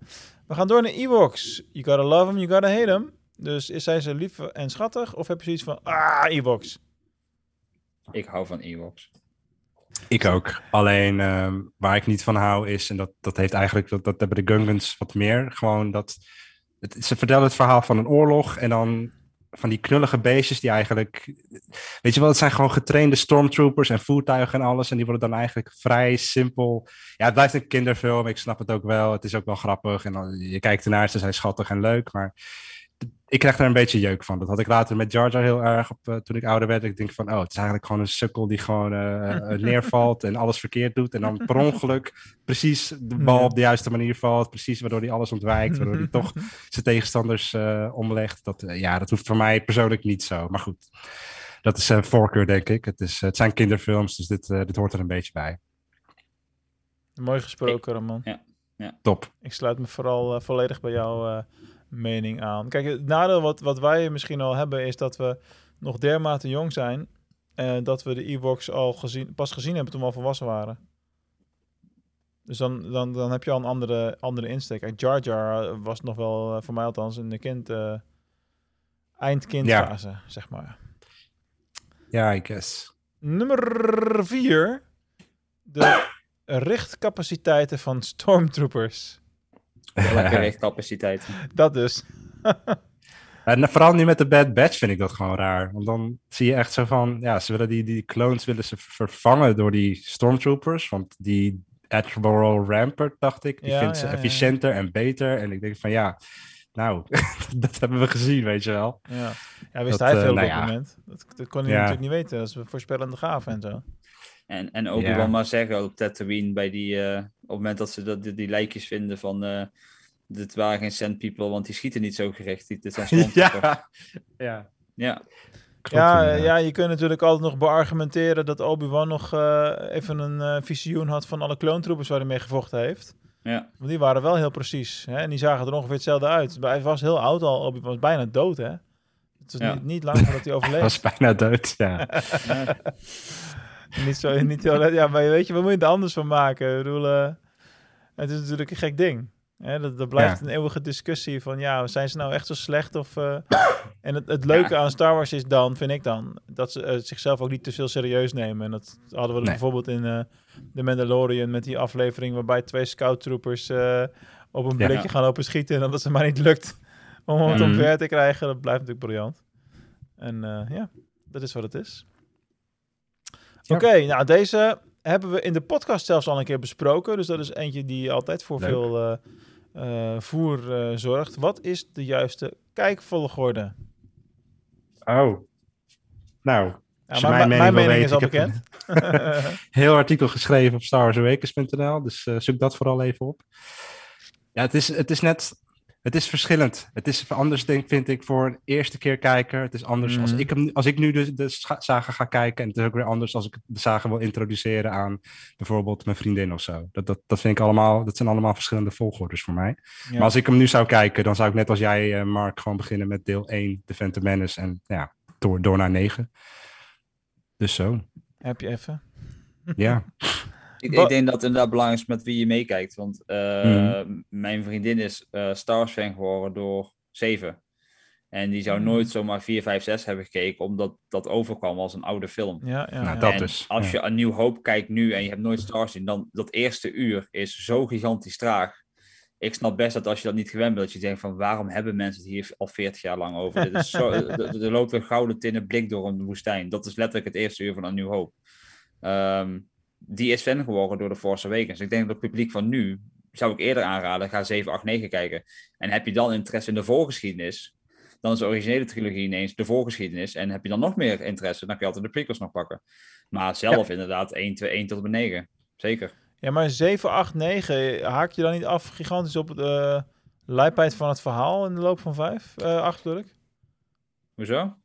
We gaan door naar Ewoks. You gotta love them, you gotta hate them. Dus is zijn ze lief en schattig? Of heb je zoiets van, ah, Ewoks? Ik hou van Ewoks. Ik ook. Alleen ehm, waar ik niet van hou is, en dat, dat heeft eigenlijk, dat, dat hebben de Gungans wat meer, gewoon dat, het, ze vertellen het verhaal van een oorlog en dan van die knullige beestjes die eigenlijk, weet je wel, het zijn gewoon getrainde stormtroopers en voertuigen en alles en die worden dan eigenlijk vrij simpel. Ja, het blijft een kinderfilm, ik snap het ook wel, het is ook wel grappig en dan, je kijkt ernaar, ze zijn schattig en leuk, maar ik krijg er een beetje jeuk van. Dat had ik later met Jar Jar heel erg op, eh, toen ik ouder werd. Ik denk van, oh, het is eigenlijk gewoon een sukkel die gewoon eh, eh, neervalt en alles verkeerd doet. En dan per ongeluk precies de bal op de juiste manier valt. Precies waardoor hij alles ontwijkt. Waardoor hij toch zijn tegenstanders eh, omlegt. Dat, ja, dat hoeft voor mij persoonlijk niet zo. Maar goed, dat is een voorkeur, denk ik. Het, is, het zijn kinderfilms, dus dit, dit hoort er een beetje bij. Mooi gesproken, Ramon. Ja, ja. Top. Ik sluit me vooral volledig bij jouw eh, mening aan. Kijk, het nadeel wat, wat wij misschien al hebben is dat we nog dermate jong zijn. En dat we de Ewoks al gezien, pas gezien hebben toen we al volwassen waren. Dus dan, dan, dan heb je al een andere, andere insteek. Kijk, Jar Jar eh, was nog wel, eh, voor mij althans, in de kind, eh eindkindfase, zeg maar. Ja, I guess. Nummer 4. De richtcapaciteiten van stormtroopers. Lekker richtcapaciteit. Dat dus. En vooral nu met de Bad Batch vind ik dat gewoon raar. Want dan zie je echt zo van, ja, ze willen die, die clones willen ze vervangen door die stormtroopers. Want die Admiral Rampart, dacht ik, die Ja, vindt ze ja, ja. efficiënter en beter. En ik denk van, ja, nou, dat hebben we gezien, weet je wel. Ja, ja wist Dat, hij eh, veel op nou dat ja. moment. Dat, dat kon hij Ja. natuurlijk niet weten. Dat is een voorspellende gave en zo. En, en ook Ja. wel maar zeggen op Tatooine bij die, eh, op het moment dat ze dat, die, die lijkjes vinden van eh dit waren geen sand people, want die schieten niet zo gericht. Dit zijn ja, ja. ja. Ja, ja, je kunt natuurlijk altijd nog beargumenteren dat Obi-Wan nog eh, even een eh, visioen had van alle kloontroepers waar hij mee gevochten heeft. Ja. Want die waren wel heel precies. Hè? En die zagen er ongeveer hetzelfde uit. Hij was heel oud al. Obi-Wan was bijna dood, hè? Het was Ja. niet, niet lang voordat hij Hij overleed. was bijna dood, ja. niet zo, niet heel, ja, maar weet je, wat moet je er anders van maken? Ik bedoel, eh, het is natuurlijk een gek ding. Hè? Dat, dat blijft Ja. een eeuwige discussie van, ja, zijn ze nou echt zo slecht? Of, eh, en het, het leuke aan Star Wars is dan, vind ik dan, dat ze eh, zichzelf ook niet te veel serieus nemen. En dat hadden we Nee. bijvoorbeeld in The Mandalorian met die aflevering waarbij twee scout troopers eh, op een Ja. blikje gaan lopen schieten en dat het ze maar niet lukt om het Mhm. omver te krijgen. Dat blijft natuurlijk briljant. En ja, dat is wat het is. Ja. Oké, nou deze hebben we in de podcast zelfs al een keer besproken. Dus dat is eentje die altijd voor Leuk. veel eh, eh, voer eh, zorgt. Wat is de juiste kijkvolgorde? Oh. Nou, mijn mijn mening, is al een heel artikel geschreven op starwarsawakens.nl, dus zoek dat vooral even op. Ja, het is, het is net, het is verschillend. Het is anders, denk, vind ik, voor een eerste keer kijker. Het is anders als, Mhm. ik hem, als ik nu de, de saga ga kijken. En het is ook weer anders als ik de saga wil introduceren aan bijvoorbeeld mijn vriendin of zo. Dat, dat, dat vind ik allemaal, dat zijn allemaal verschillende volgordes voor mij. Ja. Maar als ik hem nu zou kijken, dan zou ik net als jij, eh, Mark, gewoon beginnen met deel 1, The Phantom Menace. En ja, door, door naar 9. Dus zo, Heb je even? ja. Ik, denk dat het inderdaad belangrijk is met wie je meekijkt. Want eh, Mhm. mijn vriendin is eh Star Wars fan geworden door 7. En die zou Mhm. nooit zomaar 4, 5, 6 hebben gekeken, omdat dat overkwam als een oude film. Ja, ja, Nou, ja. dat en dus, als ja. je een nieuw hoop kijkt nu en je hebt nooit Star Wars gezien, dan dat eerste uur is zo gigantisch traag. Ik snap best dat als je dat niet gewend bent, dat je denkt van waarom hebben mensen het hier al 40 jaar lang over? Dit is zo, er, er loopt een gouden tinnen blik door een woestijn. Dat is letterlijk het eerste uur van een nieuw hoop. Ehm, die is fan geworden door de Force Awakens. Ik denk dat het publiek van nu, zou ik eerder aanraden, ga 7, 8, 9 kijken. En heb je dan interesse in de voorgeschiedenis, dan is de originele trilogie ineens de voorgeschiedenis. En heb je dan nog meer interesse, dan kun je altijd de prequels nog pakken. Maar zelf inderdaad 1, 2, 1 tot en met 9. Zeker. Ja, maar 7, 8, 9, haak je dan niet af gigantisch op de lijpheid van het verhaal in de loop van 5, eh 8 bedoel ik? Hoezo?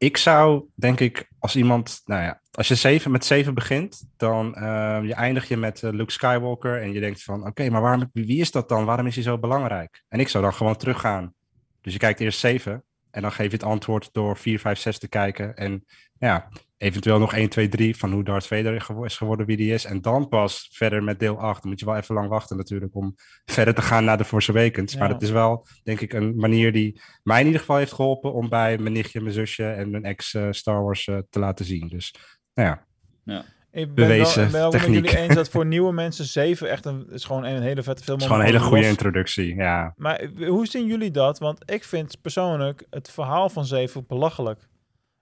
Ik zou, denk ik, als iemand, nou ja, als je zeven, met 7 begint, dan eh, je eindig je met eh, Luke Skywalker en je denkt van, oké, maar waarom, wie is dat dan? Waarom is hij zo belangrijk? En ik zou dan gewoon teruggaan. Dus je kijkt eerst 7 en dan geef je het antwoord door 4, 5, 6 te kijken en ja, eventueel nog 1, 2, 3 van hoe Darth Vader is geworden wie die is. En dan pas verder met deel 8. Dan moet je wel even lang wachten natuurlijk om verder te gaan naar de Force Awakens. Maar het is wel, denk ik, een manier die mij in ieder geval heeft geholpen om bij mijn nichtje, mijn zusje en mijn ex eh, Star Wars eh, te laten zien. Dus nou ja, Ja. Ik ben Bewezen wel, ben wel met techniek. jullie eens dat voor nieuwe mensen 7 echt een, is gewoon een hele vette film. het is gewoon een hele goede los- introductie. Ja. Maar eh, hoe zien jullie dat? Want ik vind persoonlijk het verhaal van 7 belachelijk.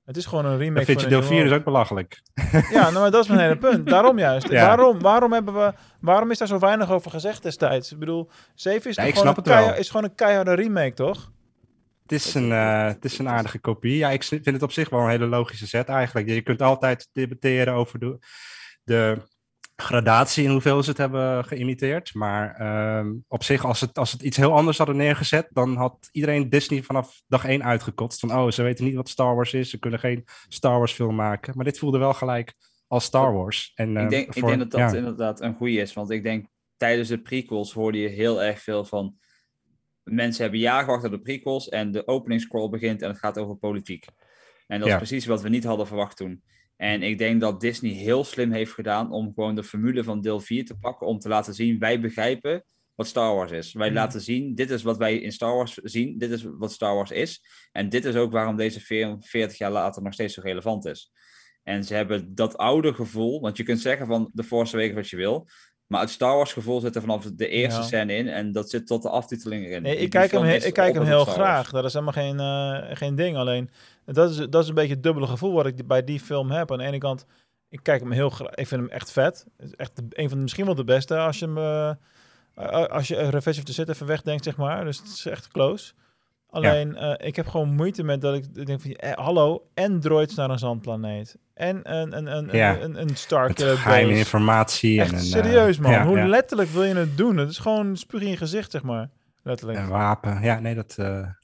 Het is gewoon een remake vind je deel nieuwe 4 dus hoop. ook belachelijk. Ja, nou, maar dat is mijn hele punt. Daarom juist. Ja. Waarom, waarom, hebben we, waarom is daar zo weinig over gezegd destijds? Ik bedoel, 7 is, Ja, gewoon, snap een het wel. keihard- is gewoon een keiharde remake, toch? Het is, een, eh, het is een aardige kopie. Ja, ik vind het op zich wel een hele logische set eigenlijk. Je kunt altijd debatteren over de, de gradatie in hoeveel ze het hebben geïmiteerd. Maar ehm, op zich, als het, als het iets heel anders hadden neergezet, dan had iedereen Disney vanaf dag één uitgekotst. Van, oh, ze weten niet wat Star Wars is, ze kunnen geen Star Wars film maken. Maar dit voelde wel gelijk als Star Wars. En, ik eh, denk, ik denk dat dat ja. inderdaad een goede is. Want ik denk tijdens de prequels hoorde je heel erg veel van. Mensen hebben jaren gewacht op de prequels. En de opening scroll begint en het gaat over politiek. En dat Ja. is precies wat we niet hadden verwacht toen. En ik denk dat Disney heel slim heeft gedaan om gewoon de formule van deel 4 te pakken. Om te laten zien, wij begrijpen wat Star Wars is. Wij Mhm. laten zien, dit is wat wij in Star Wars zien. Dit is wat Star Wars is. En dit is ook waarom deze film 40 jaar later nog steeds zo relevant is. En ze hebben dat oude gevoel, want je kunt zeggen van de Force Awakens wat je wil, maar het Star Wars gevoel zit er vanaf de eerste Ja. scène in en dat zit tot de aftiteling erin. Nee, ik kijk hem, ik kijk hem heel graag. Dat is helemaal geen, eh, geen ding. Alleen, dat is, dat is een beetje het dubbele gevoel wat ik bij die film heb. Aan de ene kant, ik kijk hem heel graag. Ik vind hem echt vet. Is echt een van de, misschien wel de beste als je hem... eh, als je Revenge of the Sith even wegdenkt, zeg maar. Dus het is echt close. Alleen, eh, ik heb gewoon moeite met dat ik denk van... Eh, hallo, en droids naar een zandplaneet. En een, een, een, Ja. een, een, een Star Met Killer geheime informatie. Echt en een, serieus, man. ja, Hoe letterlijk wil je het doen? Het is gewoon spuug in je gezicht, zeg maar. Letterlijk. Een wapen. Ja, nee, dat,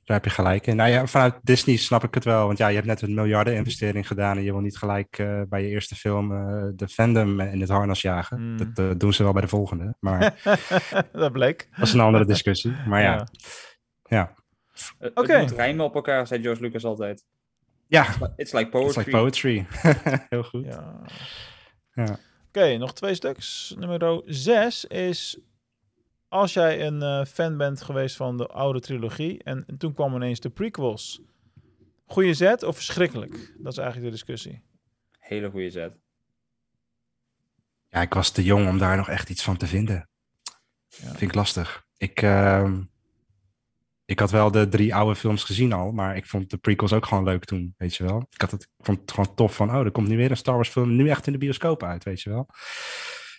daar heb je gelijk in. Nou ja, vanuit Disney snap ik het wel. Want ja, je hebt net een miljarden investering gedaan. En je wil niet gelijk eh, bij je eerste film eh, de fandom in het harnas jagen. Mm. Dat eh, doen ze wel bij de volgende. Maar dat bleek. dat is een andere discussie. Maar ja, Ja. ja. Het, Oké. het moet rijmen op elkaar, zei George Lucas altijd. Ja, It's like it's poetry. like poetry. Heel goed. Ja. Ja. Oké, nog twee stuks. Nummer 6 is als jij een eh, fan bent geweest van de oude trilogie en, en toen kwam ineens de prequels. Goeie zet of verschrikkelijk? Dat is eigenlijk de discussie. Hele goede zet. Ja, ik was te jong om daar nog echt iets van te vinden. Ja. Vind ik lastig. Ik, ehm, ik had wel de drie oude films gezien al, maar ik vond de prequels ook gewoon leuk toen, weet je wel. Ik, had het, ik vond het gewoon tof van, oh, er komt nu weer een Star Wars film, nu echt in de bioscoop uit, weet je wel.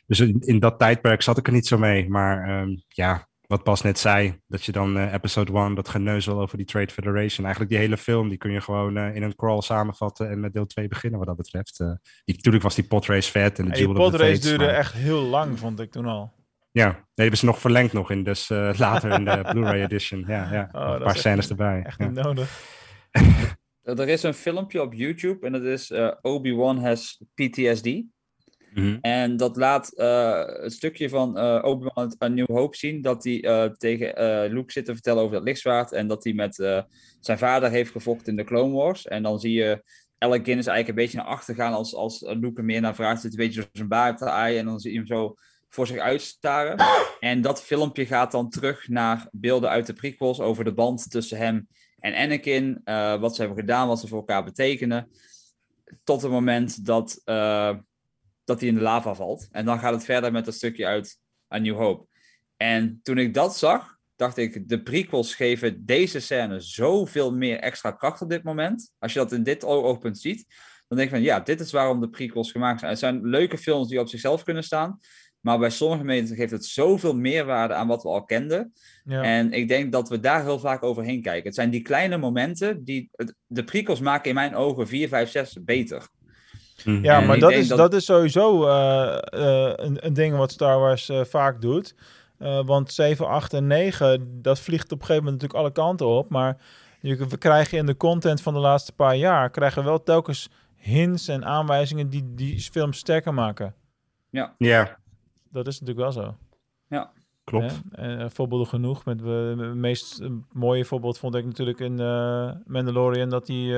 Dus in, in dat tijdperk zat ik er niet zo mee, maar ehm, ja, wat Bas net zei, dat je dan uh, episode 1, dat geneuzel over die Trade Federation, eigenlijk die hele film, die kun je gewoon uh, in een crawl samenvatten en met deel 2 beginnen wat dat betreft. Uh, die, natuurlijk was die podrace vet en de Die podrace duurde maar... echt heel lang, vond ik toen al. Ja, nee, hebben ze nog verlengd nog in, dus later in de Blu-ray edition. Ja, ja. Oh, een paar scènes erbij. Echt niet nodig. er is een filmpje op YouTube en dat is Obi-Wan has PTSD. -hmm. En dat laat uh, het stukje van uh, Obi-Wan A New Hope zien, dat hij uh, tegen Luke zit te vertellen over dat lichtzwaard en dat hij met zijn vader heeft gevochten in de Clone Wars. En dan zie je Alec Guinness eigenlijk een beetje naar achter gaan als, als Luke er meer naar vraagt, zit een beetje door zijn baard te aaien en dan zie je hem zo voor zich uitstaren. En dat filmpje gaat dan terug naar beelden uit de prequels over de band tussen hem en Anakin, wat ze hebben gedaan, wat ze voor elkaar betekenen. Tot het moment dat dat hij in de lava valt. En dan gaat het verder met dat stukje uit A New Hope. En toen ik dat zag, dacht ik, de prequels geven deze scène zoveel meer extra kracht op dit moment. Als je dat in dit oogpunt ziet, dan denk ik van ja, dit is waarom de prequels gemaakt zijn. Het zijn leuke films die op zichzelf kunnen staan. Maar bij sommige mensen geeft het zoveel meerwaarde aan wat we al kenden. Ja. En ik denk dat we daar heel vaak overheen kijken. Het zijn die kleine momenten die. De prequels maken in mijn ogen 4, 5, 6 beter. Ja, maar dat is, dat... dat... is sowieso uh, uh, een, een ding wat Star Wars uh, vaak doet. want 7, 8 en 9, dat vliegt op een gegeven moment natuurlijk alle kanten op. Maar je, we krijgen in de content van de laatste paar jaar... krijgen we wel telkens hints en aanwijzingen die die film sterker maken. Ja. Ja. Dat is natuurlijk wel zo. Ja. Klopt. Ja, voorbeelden genoeg. Met, het meest mooie voorbeeld vond ik natuurlijk in Mandalorian... dat die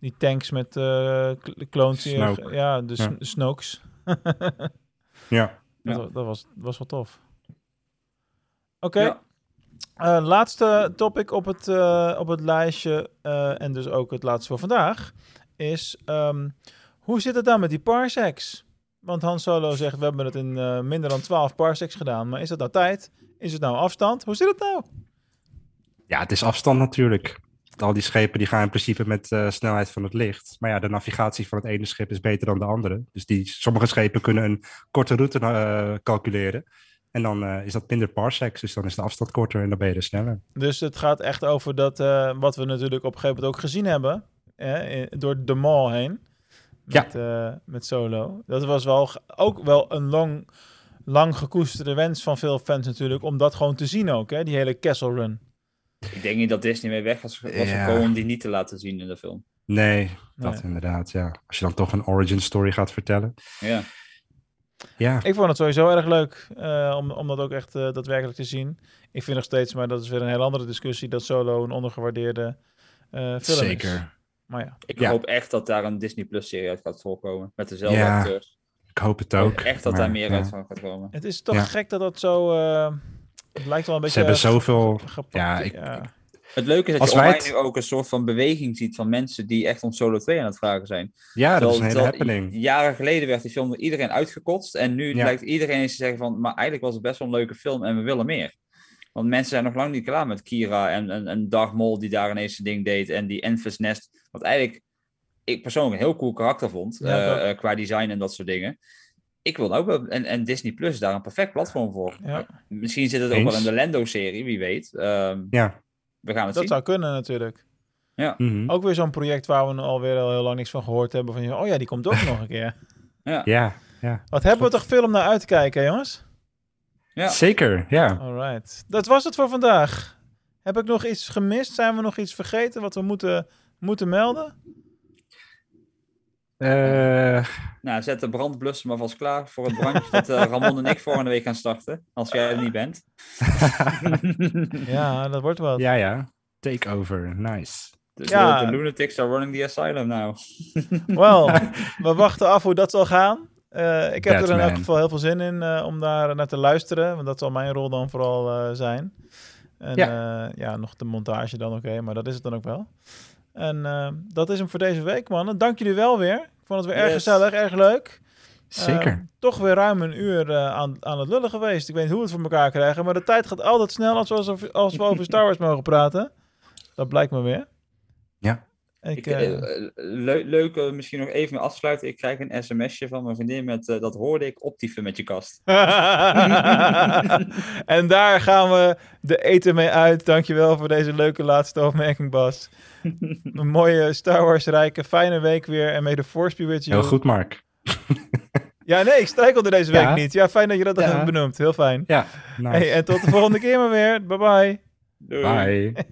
die tanks met uh, clones. Snoke. Ja, de ja. Snokes. ja. Dat, dat, was, was wel tof. Oké. Okay. Ja. Uh, laatste topic op het, uh, op het lijstje, uh, en dus ook het laatste voor vandaag, is um, hoe zit het dan met die parsecs? Want Han Solo zegt, we hebben het in minder dan 12 parsecs gedaan, maar is het nou tijd? Is het nou afstand? Hoe zit het nou? Ja, het is afstand natuurlijk al die schepen die gaan in principe met uh, snelheid van het licht. Maar ja, de navigatie van het ene schip is beter dan de andere. Dus die, sommige schepen kunnen een korte route uh, calculeren. En dan uh, is dat minder parsecs, dus dan is de afstand korter en dan ben je er sneller. Dus het gaat echt over dat, wat we natuurlijk op een gegeven moment ook gezien hebben, door de mall heen. Met, ja. met Solo. Dat was wel ook wel een lang, lang gekoesterde wens van veel fans natuurlijk, om dat gewoon te zien ook, hè? die hele Castle Run. Ik denk niet dat Disney mee weg was, was ja. gekomen om die niet te laten zien in de film. Nee, dat nee. inderdaad, ja. Als je dan toch een origin story gaat vertellen. Ja. Ja. Ik vond het sowieso erg leuk uh, om, om dat ook echt uh, daadwerkelijk te zien. Ik vind nog steeds, maar dat is weer een heel andere discussie, dat Solo een ondergewaardeerde uh, film Zeker. is. Maar ja. Ik ja. hoop echt dat daar een Disney Plus serie uit gaat voorkomen. Met dezelfde ja, acteurs. Ik hoop het ook. Ik echt dat maar, daar meer ja. uit van gaat komen. Het is toch gek dat dat zo... het lijkt wel een beetje... Ze hebben zoveel... Gepakt, ja, ik, het leuke is dat Als je online het- nu ook een soort van beweging ziet van mensen die echt om Solo 2 aan het vragen zijn. Ja, dat is een hele happening. Jaren geleden werd die film door iedereen uitgekotst. En nu Ja. lijkt iedereen eens te zeggen van, maar eigenlijk was het best wel een leuke film en we willen meer. Want mensen zijn nog lang niet klaar met Kira en, en, en Darth Maul die daar ineens zijn ding deed. En die Enfys Nest, wat eigenlijk ik persoonlijk een heel cool karakter vond. Ja, eh, eh, qua design en dat soort dingen. Ik wil ook wel, en, en Disney Plus is daar een perfect platform voor. Ja. Misschien zit het ook Eens. wel in de Lando-serie, wie weet. Ehm, Ja. we gaan het Dat zien. zou kunnen natuurlijk. Ja. Mhm. Ook weer zo'n project waar we alweer al heel lang niks van gehoord hebben. Van, oh ja, die komt ook nog een keer. Ja. Ja, ja. Wat hebben we toch veel om naar uit te kijken, jongens? Ja. Zeker, ja. Alright. Dat was het voor vandaag. Heb ik nog iets gemist? Zijn we nog iets vergeten wat we moeten, moeten melden? Eh, Nou, zet de brandblusser maar vast klaar voor het brandje dat eh, Ramon en ik volgende week gaan starten. Als jij er niet bent. Ja, dat wordt wat. ja, ja. Takeover, nice. De, Ja. de, de lunatics are running the asylum now. Wel, we wachten af hoe dat zal gaan. Eh, ik heb er in elk geval heel veel zin in eh, om daar naar te luisteren. Want dat zal mijn rol dan vooral eh, zijn. En ja. ja, nog de montage dan oké, maar dat is het dan ook wel. En eh, dat is hem voor deze week, mannen. Dank jullie wel weer. Ik vond het weer erg Yes. gezellig, erg leuk. Zeker. Eh, toch weer ruim een uur eh, aan, aan het lullen geweest. Ik weet niet hoe we het voor elkaar krijgen, maar de tijd gaat altijd snel als we, als, als we over Star Wars mogen praten. Dat blijkt me weer. Ja. Ik, Ik, eh, eh, le- leuk, eh, misschien nog even mee afsluiten. Ik krijg een sms'je van mijn vriendin met dat hoorde ik optieven met je kast. en daar gaan we de eten mee uit. Dankjewel voor deze leuke laatste opmerking, Bas. een mooie Star Wars rijke, fijne week weer. En may the force be with you. Heel goed, Mark. Ja, nee, ik strijkelde deze week Ja. niet. Ja, fijn dat je dat Ja. hebt benoemd. Heel fijn. Ja, nice. Hey, en tot de volgende keer maar weer. Bye bye. Doei. Bye.